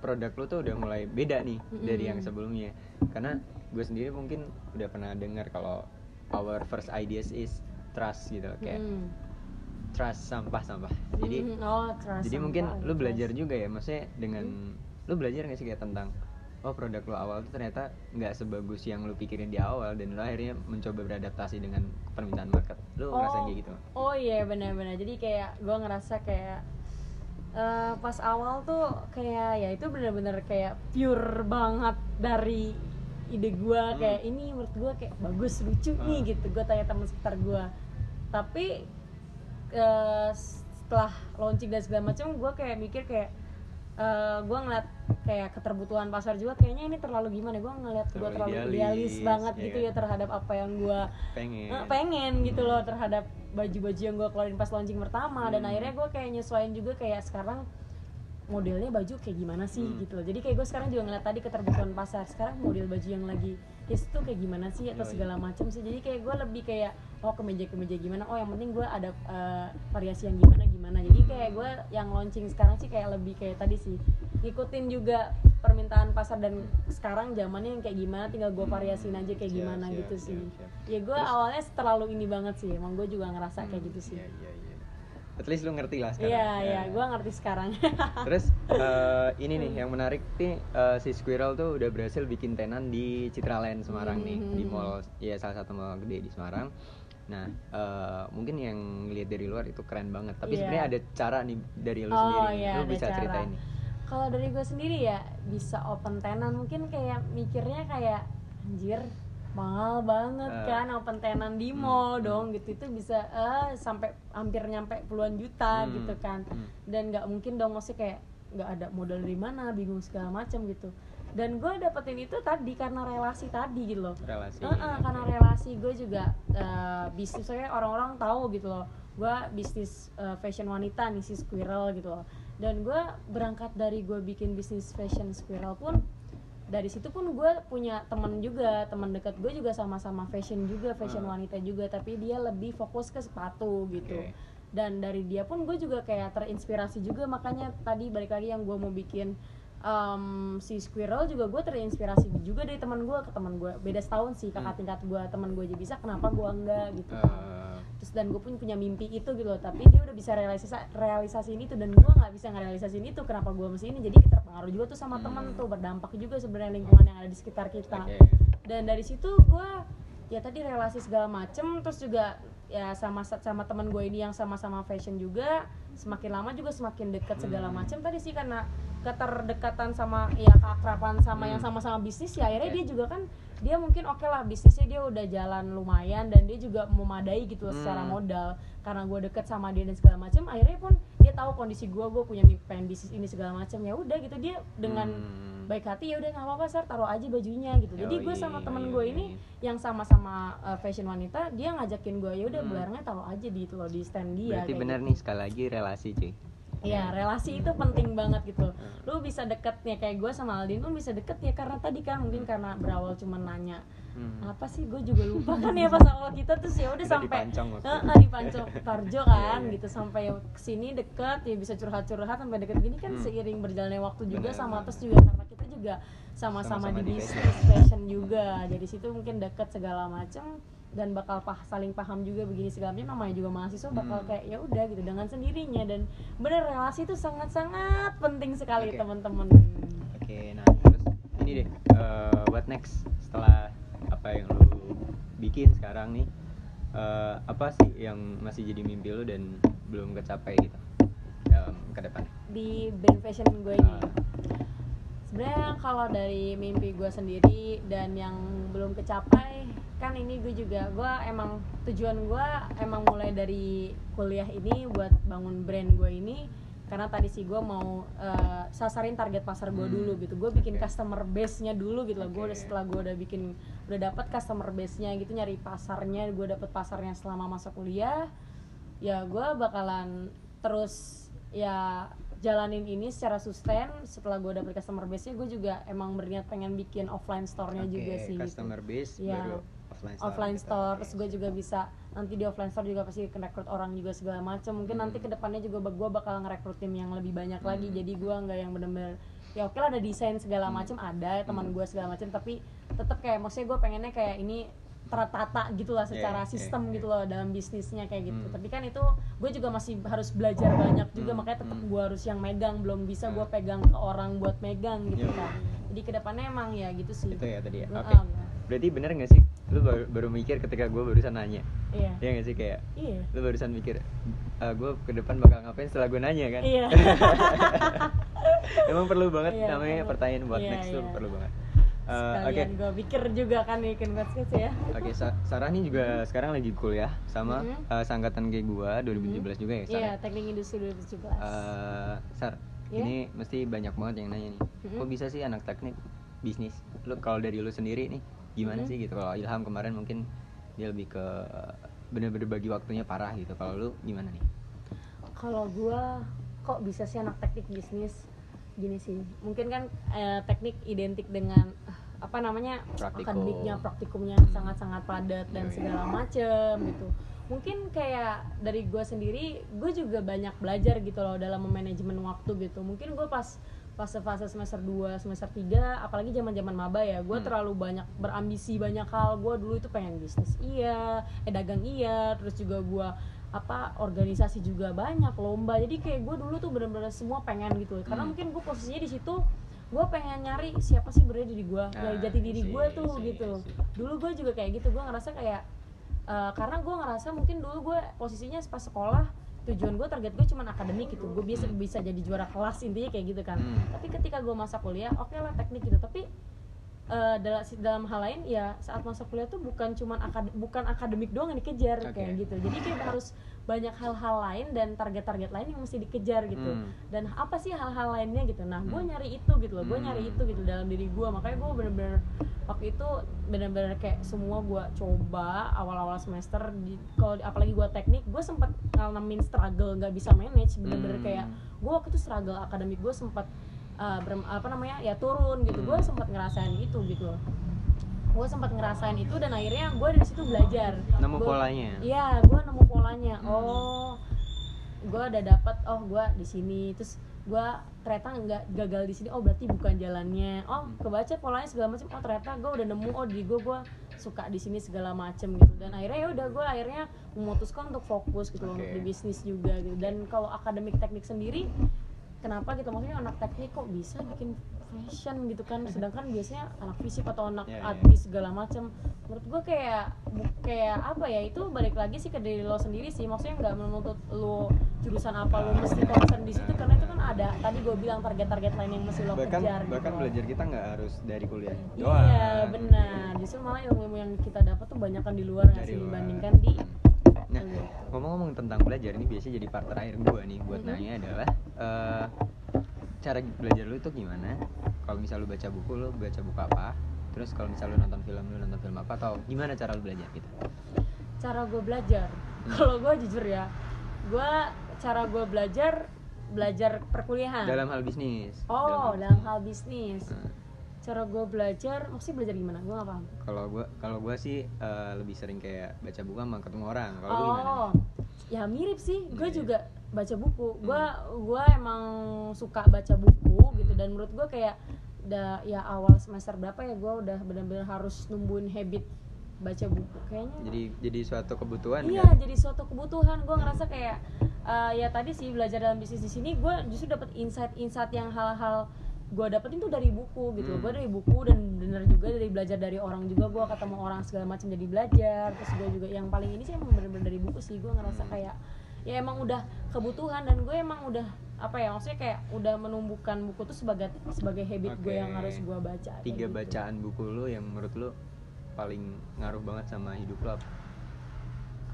produk lu tuh udah mulai beda nih dari yang Mm-mm. sebelumnya karena gue sendiri mungkin udah pernah dengar kalau our first ideas is trust gitu kayak Mm. trust sampah sampah. Jadi Mm, oh, trust jadi sampah, mungkin lu belajar juga ya maksudnya dengan lu belajar nggak sih kayak tentang oh produk lu awal tuh ternyata nggak sebagus yang lu pikirin di awal dan lu akhirnya mencoba beradaptasi dengan permintaan market. Lu ngerasain kayak gitu? oh iya benar-benar. Jadi kayak gue ngerasa kayak eh, pas awal tuh kayak ya itu benar-benar kayak pure banget dari ide gue Hmm. kayak ini menurut gue kayak bagus lucu nih Ah. gitu gue tanya teman sekitar gue tapi eh, setelah launching dan segala macam gue kayak mikir kayak gue ngeliat kayak keterbutuhan pasar juga kayaknya ini terlalu gimana gue ngeliat gue Terlalu idealis, idealis banget ya gitu kan? ya terhadap apa yang gue pengen Eh, pengen gitu loh terhadap baju-baju yang gue keluarin pas launching pertama dan Hmm. akhirnya gue kayak nyesuaiin juga kayak sekarang modelnya baju kayak gimana sih Hmm. gitu loh. Jadi kayak gue sekarang juga ngeliat tadi keterbutuhan pasar. Sekarang model baju yang lagi hits tuh kayak gimana sih atau segala macam sih. Jadi kayak gue lebih kayak oh kemeja kemeja gimana? Oh yang penting gue ada eh, variasi yang gimana gimana. Jadi kayak gue yang launching sekarang sih kayak lebih kayak tadi sih ngikutin juga permintaan pasar dan sekarang zamannya yang kayak gimana tinggal gue variasiin aja kayak gimana siap, gitu siap, sih. siap. ya gue awalnya terlalu ini banget sih. Emang gue juga ngerasa kayak Hmm, gitu sih. Iya iya iya at least lu ngerti lah sekarang iya Ya. iya gue ngerti sekarang terus eh, ini nih yang menarik nih eh, si Squirrel tuh udah berhasil bikin tenan di Citraland Semarang nih di Hmm. mall ya salah satu mall gede di Semarang nah eh, mungkin yang lihat dari luar itu keren banget tapi Iya. sebenarnya ada cara nih dari lu Oh, sendiri iya, lu bisa cara. ceritain nih kalau dari gue sendiri ya bisa open tenan mungkin kayak mikirnya kayak anjir mahal banget Eh. kan open tenan di mall hmm. dong gitu. Itu bisa eh sampai hampir nyampe puluhan juta Hmm, gitu kan. Hmm. dan nggak mungkin dong maksudnya kayak nggak ada modal dari mana bingung segala macam gitu. Dan gue dapetin itu tadi karena relasi tadi gitu loh. Relasi. Heeh, oke. karena relasi. Gue juga eh, bisnis saya orang-orang tahu gitu loh. Gue bisnis eh, fashion wanita nih si Squirrel gitu loh. Dan gue berangkat dari gue bikin bisnis fashion Squirrel pun dari situ pun gue punya teman juga teman dekat gue juga sama-sama fashion juga fashion Ah. wanita juga tapi dia lebih fokus ke sepatu gitu Oke. dan dari dia pun gue juga kayak terinspirasi juga makanya tadi balik lagi yang gue mau bikin um, si Squirrel juga gue terinspirasi juga dari teman gue ke teman gue beda setahun sih kakak Hmm. tingkat gue teman gue aja bisa kenapa gue enggak gitu Eh, terus dan gue pun punya mimpi itu gitu loh tapi dia udah bisa realisasi realisasiin itu dan gue nggak bisa ngerealisasiin itu kenapa gue mesti ini jadi terpengaruh juga tuh sama Hmm. teman tuh berdampak juga sebenarnya lingkungan yang ada di sekitar kita oke dan dari situ gue ya tadi relasi segala macem terus juga ya sama sama teman gue ini yang sama-sama fashion juga semakin lama juga semakin dekat segala Hmm. macem tadi sih karena keterdekatan sama ya keakraban sama yang Hmm. sama-sama bisnis ya akhirnya Oke. dia juga kan dia mungkin oke lah bisnisnya dia udah jalan lumayan dan dia juga memadai gitu loh secara Hmm. modal karena gue deket sama dia dan segala macem akhirnya pun dia tahu kondisi gue gue punya pengen bisnis ini segala macem ya udah gitu dia dengan Hmm. baik hati ya udah nggak apa-apa sar taruh aja bajunya gitu jadi gue sama temen gue ini yang sama-sama uh, fashion wanita dia ngajakin gue ya udah Hmm. barangnya taruh aja di itu loh di stand dia berarti benar gitu. nih sekali lagi relasi cuy Iya, relasi itu penting banget gitu. Hmm. Lu bisa deket ya kayak gue sama Aldin, lu bisa deket ya karena tadi kan mungkin karena berawal cuma nanya Hmm. apa sih? Gue juga lupa kan ya pas awal kita. Tuh ya udah sampai di Pancong Tarjo kan Iya, iya. gitu. Sampai ke sini deket ya bisa curhat-curhat sampai deket gini kan Hmm. seiring berjalannya waktu juga Bener, sama terus juga karena kita juga sama-sama di di bisnis fashion. juga. Jadi situ mungkin deket segala macem dan bakal pah saling paham juga begini segala macam namanya juga mahasiswa bakal Hmm. kayak ya udah gitu dengan sendirinya dan bener relasi itu sangat-sangat penting sekali Oke. teman-teman Oke, nah terus ini deh, eh, what next setelah apa yang lu bikin sekarang nih? eh, apa sih yang masih jadi mimpi lu dan belum kecapai gitu dalam ke depan? di band fashion gue ini Ah. sebenarnya kalau dari mimpi gue sendiri dan yang belum kecapai kan ini gue juga gue emang tujuan gue emang mulai dari kuliah ini buat bangun brand gue ini karena tadi sih gue mau eh, sasarin target pasar gue Hmm, dulu gitu gue bikin oke. customer base nya dulu gitu loh gue Oke. udah setelah gue udah bikin udah dapat customer base nya gitu nyari pasarnya gue dapet pasarnya selama masa kuliah ya gue bakalan terus ya jalanin ini secara sustain setelah gue dapet customer base nya gue juga emang berniat pengen bikin offline store-nya Oke, juga sih gitu. customer base Iya. baru offline store. offline gitu. store terus gue juga bisa nanti di offline store juga pasti rekrut orang juga segala macam mungkin Hmm. nanti ke depannya juga gue bakal ngerekrut tim yang lebih banyak lagi Hmm. jadi gue nggak yang bener-bener ya oke lah ada desain segala Hmm. macam ada teman Hmm. gue segala macam tapi tetap kayak maksudnya gue pengennya kayak ini tertata gitu lah secara Yeah, yeah, sistem yeah. gitu loh dalam bisnisnya kayak gitu Hmm. tapi kan itu gue juga masih harus belajar banyak juga Hmm. makanya tetap Hmm. gue harus yang megang belum bisa gue Hmm. pegang ke orang buat megang gitu Iya, kan iya, iya. jadi ke depannya emang ya gitu sih Itu ya tadi ya. Oke. Berarti bener gak sih lu baru, baru mikir ketika gue barusan nanya? iya Iya gak sih kayak iya lu barusan mikir gue ke depan bakal ngapain setelah gue nanya kan? Iya. Emang perlu banget Iya, namanya perlu. pertanyaan buat Iya, next tuh iya. perlu banget. Eh, Oke, sekalian gue pikir juga kan bikin podcast ya oke. Sa- Sarah nih juga sekarang lagi kuliah sama Mhm. eh, sangkatan kayak gue 2017 juga ya. Sarah? iya teknik industri 2017 Eh, Sar, Iya? ini mesti banyak banget yang nanya nih. Mhm. Kok bisa sih anak teknik bisnis? Lu kalau dari lu sendiri nih, gimana Mhm. sih gitu? Kalau Ilham kemarin mungkin dia lebih ke bener-bener bagi waktunya parah gitu. Kalau lu gimana nih? kalau gue kok bisa sih anak teknik bisnis gini sih mungkin kan eh, teknik identik dengan apa namanya Praktikum. akademiknya praktikumnya Hmm. sangat-sangat padat dan Yoi. segala macem gitu mungkin kayak dari gue sendiri gue juga banyak belajar gitu loh dalam manajemen waktu gitu mungkin gue pas fase-fase semester 2, semester 3 apalagi zaman-zaman maba ya gue Hmm. terlalu banyak berambisi banyak hal gue dulu itu pengen bisnis iya eh dagang iya terus juga gue apa organisasi juga banyak lomba jadi kayak gue dulu tuh bener-bener semua pengen gitu karena Hmm. mungkin gue posisinya di situ gue pengen nyari siapa sih bener diri gue Ah, ya jati diri gue tuh see, gitu see. dulu gue juga kayak gitu gue ngerasa kayak eh, karena gue ngerasa mungkin dulu gue posisinya pas sekolah tujuan gue target gue cuma akademik gitu. Gue bisa bisa jadi juara kelas intinya kayak gitu kan. Hmm. tapi ketika gue masa kuliah oke lah teknik gitu. Tapi eh, dalam dalam hal lain ya saat masa kuliah tuh bukan cuman akad bukan akademik doang yang dikejar Oke. kayak gitu jadi kayak harus banyak hal-hal lain dan target-target lain yang mesti dikejar gitu Hmm. dan apa sih hal-hal lainnya gitu nah gue Hmm. nyari itu gitu loh gue Hmm. nyari itu gitu dalam diri gue makanya gue bener-bener waktu itu bener-bener kayak semua gue coba awal-awal semester di kalau apalagi gue teknik gue sempat ngalamin struggle nggak bisa manage bener-bener Hmm. kayak gue waktu itu struggle akademik gue sempat uh, berem- apa namanya ya turun gitu. Gue Hmm. sempat ngerasain itu gitu gue sempat ngerasain itu dan akhirnya gue dari situ belajar. Nemu Gua- polanya. iya gue nemu polanya. Hmm. oh gue udah dapat oh gue di sini. Terus gue ternyata nggak gagal di sini. Oh berarti bukan jalannya. Oh Hmm. kebaca polanya segala macam oh ternyata gue udah nemu. Oh di gue gue suka di sini segala macem gitu. Dan akhirnya ya udah gue akhirnya memutuskan untuk fokus gitu Oke. untuk di bisnis juga gitu. Dan kalau akademik teknik sendiri kenapa gitu? Maksudnya anak teknik kok bisa bikin fashion gitu kan? Sedangkan biasanya anak fisip atau anak Iya, iya. artis segala macam menurut gue kayak bu- kayak apa ya? Itu balik lagi sih ke diri lo sendiri sih. Maksudnya nggak menuntut lo jurusan apa lo mesti concern di situ. Karena itu kan ada tadi gue bilang target-target lain yang mesti lo bahkan kejar bahkan gitu belajar kita nggak harus dari kuliah iya benar. Justru malah ilmu-ilmu yang kita dapat tuh banyak kan di luar nggak sih? dibandingkan di Nah, Iya. ngomong-ngomong tentang belajar ini biasanya jadi part terakhir gue nih buat Mhm. nanya adalah eh, cara belajar lu itu gimana? kalau misal lu baca buku lu baca buku apa terus kalau misal lu nonton film lu nonton film apa atau gimana cara lu belajar gitu cara gue belajar Hmm. kalau gue jujur ya gue cara gue belajar belajar perkuliahan dalam hal bisnis oh dalam hal bisnis Hmm. Cara gue belajar maksudnya belajar gimana? Gue gak paham. Kalau gua kalau gua sih eh, lebih sering kayak baca buku sama ketemu orang. Kalau lu gimana? Oh ya mirip sih. Gue Iya. juga baca buku. Gue gue emang suka baca buku gitu. Dan menurut gue kayak da, ya awal semester berapa ya gue udah benar-benar harus numbuhin habit baca buku. Kayaknya jadi jadi suatu kebutuhan iya kan? jadi suatu kebutuhan. Gue ngerasa kayak eh, ya tadi sih belajar dalam bisnis di sini gue justru dapat insight-insight yang hal-hal gue dapetin tuh dari buku gitu Hmm. gue dari buku dan bener juga dari belajar dari orang juga gue ketemu orang segala macam jadi belajar terus gue juga yang paling ini sih emang bener-bener dari buku sih gue ngerasa Hmm. kayak ya emang udah kebutuhan dan gue emang udah apa ya maksudnya kayak udah menumbuhkan buku tuh sebagai sebagai habit gue Oke. yang harus gue baca tiga gitu. bacaan buku lu yang menurut lu paling ngaruh banget sama hidup lu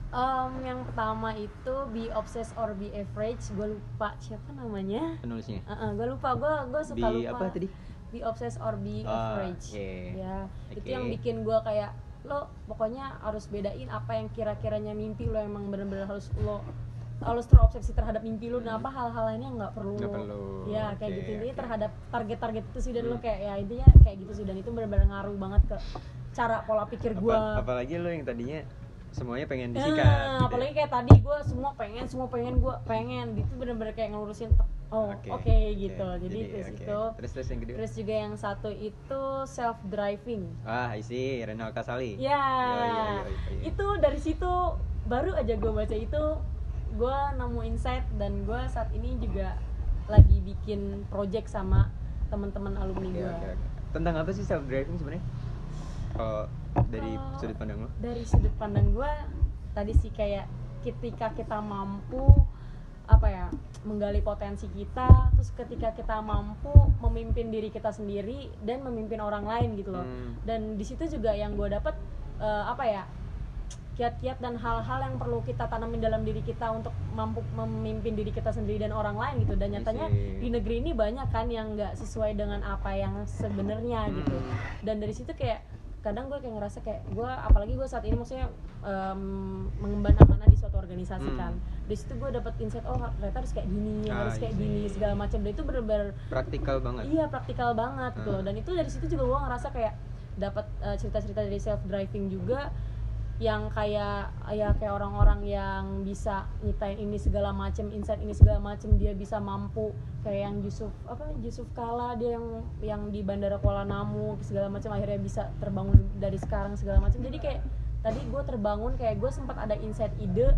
Em, yang pertama itu be obsessed or be average gue lupa siapa namanya penulisnya gue lupa gue gue suka Be lupa apa tadi? be obsessed or be Oh, average oke. ya itu Oke. yang bikin gue kayak lo pokoknya harus bedain apa yang kira-kiranya mimpi lo emang bener-bener harus lo harus terobsesi terhadap mimpi lo dan apa hal-hal lainnya nggak perlu Hmm. Lo- perlu. ya kayak Oke, gitu intinya oke. terhadap target-target itu sih dan lo Hmm. kayak ya intinya kayak gitu sih dan itu bener-bener ngaruh banget ke cara pola pikir gue Apa- apalagi lu yang tadinya semuanya pengen disikat Nah, gitu ya. apalagi kayak tadi gue semua pengen, semua pengen gue pengen, itu bener-bener kayak ngelurusin, oh oke Oke, gitu, oke. jadi, Jadi, terus oke. itu, Terus terus yang kedua. terus juga yang satu itu self driving, Ah, isi Renal Kasali. ya, Yoi, yoi, yoi, yoi. itu dari situ baru aja gue baca itu, gue nemu insight dan gue saat ini juga lagi bikin project sama teman-teman alumni Oke, gue. oke, oke. Tentang apa sih self driving sebenarnya? Kalau dari sudut pandang lo? dari sudut pandang gue tadi sih kayak ketika kita mampu apa ya menggali potensi kita terus ketika kita mampu memimpin diri kita sendiri dan memimpin orang lain gitu loh Hmm. dan di situ juga yang gue dapet eh, apa ya kiat-kiat dan hal-hal yang perlu kita tanamin dalam diri kita untuk mampu memimpin diri kita sendiri dan orang lain gitu dan I nyatanya see. di negeri ini banyak kan yang nggak sesuai dengan apa yang sebenarnya gitu Hmm. dan dari situ kayak kadang gue kayak ngerasa kayak gue apalagi gue saat ini maksudnya em, mengemban amanah di suatu organisasi Hmm. kan dari situ gue dapet insight oh ternyata harus kayak gini Ah, harus kayak I see. gini segala macam dan itu bener-bener Praktikal banget. iya praktikal banget gitu loh Hmm. dan itu dari situ juga gue ngerasa kayak dapat eh, cerita-cerita dari self driving juga yang kayak ya kayak orang-orang yang bisa nyitain ini segala macem insight ini segala macem dia bisa mampu kayak yang Yusuf apa Yusuf Kala dia yang yang di Bandara Kuala Namu segala macam akhirnya bisa terbangun dari sekarang segala macam jadi kayak tadi gue terbangun kayak gue sempat ada insight ide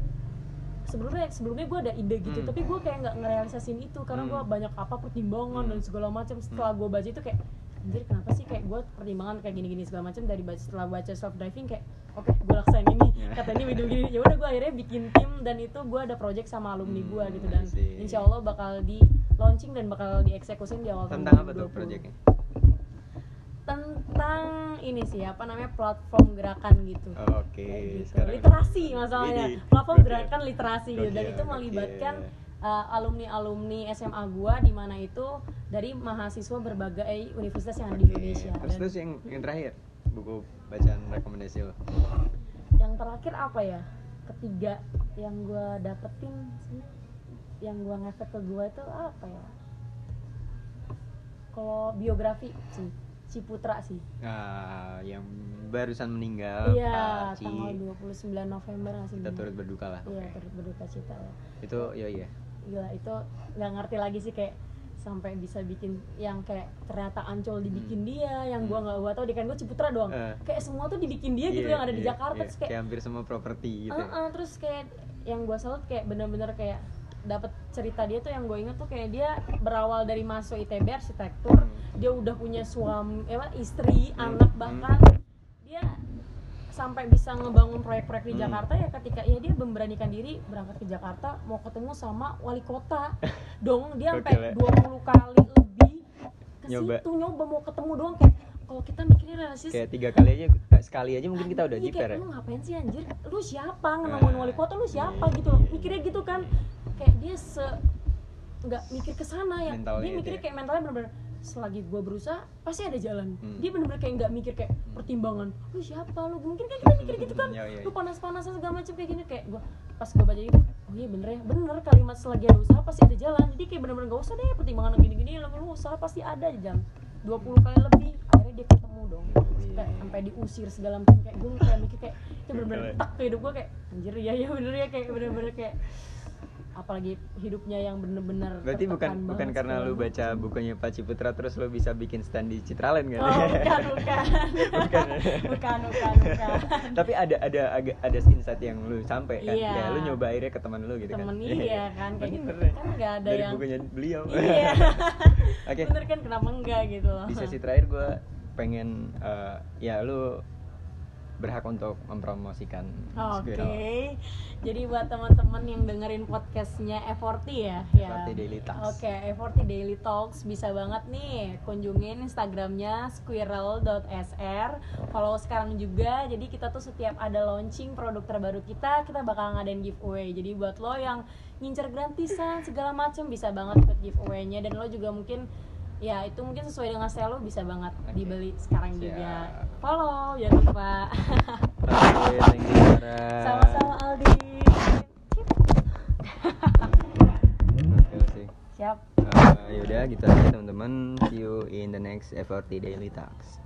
sebelumnya sebelumnya gue ada ide gitu Hmm. tapi gue kayak nggak ngerealisasin itu karena Hmm. gue banyak apa pertimbangan Hmm. dan segala macam setelah gue baca itu kayak anjir kenapa sih kayak gue pertimbangan kayak gini-gini segala macam dari baca setelah baca self driving kayak oke gue laksain ini Ya. kata ini begini begini ya udah gue akhirnya bikin tim dan itu gue ada project sama alumni Hmm, gue gitu dan insya Allah bakal di launching dan bakal dieksekusin di awal tahun Tentang apa tuh 2020. proyeknya? tentang ini sih apa namanya platform gerakan gitu Oke. Kayak gitu. literasi masalahnya platform gerakan literasi gitu dan itu oke. Melibatkan alumni alumni SMA gua di mana itu dari mahasiswa berbagai universitas yang ada di Oke. Indonesia Terus Dan terus yang yang terakhir buku bacaan rekomendasi lo. yang terakhir apa ya ketiga yang gua dapetin sih yang gua ngefek ke gua itu apa ya kalau biografi sih Ciputra sih Ah, yang barusan meninggal. iya tanggal 29 November nggak sih Kita turut berduka lah. iya Oke. turut berduka cita ya Itu ya iya. Gila itu nggak ngerti lagi sih kayak sampai bisa bikin yang kayak ternyata ancol dibikin dia yang gua nggak gua tau di kan gua ciputra doang Hmm. Eh. kayak semua tuh dibikin dia gitu Iya, yang ada di iya, Jakarta iya. terus kayak hampir semua properti gitu. ya. "Eh, eh," terus kayak yang gua salut kayak bener-bener kayak dapat cerita dia tuh yang gue inget tuh kayak dia berawal dari masuk ITB arsitektur Hmm. dia udah punya suami apa, istri Hmm, anak hmm. bahkan dia sampai bisa ngebangun proyek-proyek di Hmm. Jakarta ya ketika ya dia memberanikan diri berangkat ke Jakarta mau ketemu sama wali kota dong dia sampai Gokil ya. 20 kali lebih ke Nyoba. situ nyoba mau ketemu doang kayak kalau kita mikirnya realistis Kayak tiga kali aja, sekali aja mungkin kita udah Iya, jiper kayak, ya. lu ngapain sih anjir lu siapa ngenemuin Ah, wali kota lu siapa iya, gitu loh iya, mikirnya gitu kan kayak dia se nggak mikir ke sana ya Mentalnya dia itu mikirnya ya. kayak mentalnya bener-bener selagi gue berusaha pasti ada jalan. Hmm. dia bener-bener kayak nggak mikir kayak pertimbangan lu siapa lu? Mungkin kan kita mikir gitu kan. Iya, iya, lu panas-panasan segala macam kayak gini kayak gue pas gue baca itu oh iya bener ya bener kalimat selagi ada usaha pasti ada jalan. Jadi kayak bener-bener gak usah deh pertimbangan gini-gini lu lu usaha pasti ada aja jalan. 20 kali lebih akhirnya dia ketemu dong. Kayak sampai diusir segala macam kayak gue kayak mikir kayak itu bener-bener tak ke hidup gue kayak anjir ya ya bener ya kayak bener-bener kayak apalagi hidupnya yang bener-bener Berarti bukan bukan karena lu baca bukunya Pak Ciputra terus lu bisa bikin stand di Citraland kan? Oh, bukan, bukan. Bukan. bukan, bukan, bukan. Tapi ada ada ada insight yang lu sampai kan? Iya. Kayak lu nyoba akhirnya ke teman lu gitu Temen kan? iya kan, kayak gitu. Kan nggak ada Dari yang- bukunya beliau. Iya. Oke. Bener kan kenapa enggak gitu loh. Di sesi terakhir gue pengen eh, ya lu berhak untuk mempromosikan Oke. Squirrel. Jadi buat teman-teman yang dengerin podcastnya F40 ya, ya. F40 Daily Talks. Oke, F40 Daily Talks bisa banget nih kunjungin Instagramnya squirrel.sr. Follow sekarang juga. Jadi kita tuh setiap ada launching produk terbaru kita, kita bakal ngadain giveaway. Jadi buat lo yang ngincer gratisan segala macem bisa banget ikut giveaway-nya dan lo juga mungkin ya itu mungkin sesuai dengan sel lo bisa banget Oke. dibeli sekarang Siap. juga. Follow jangan lupa. Sama-sama Aldi. Siap. Eh, yaudah gitu aja teman-teman. See you in the next FRT Daily Talks.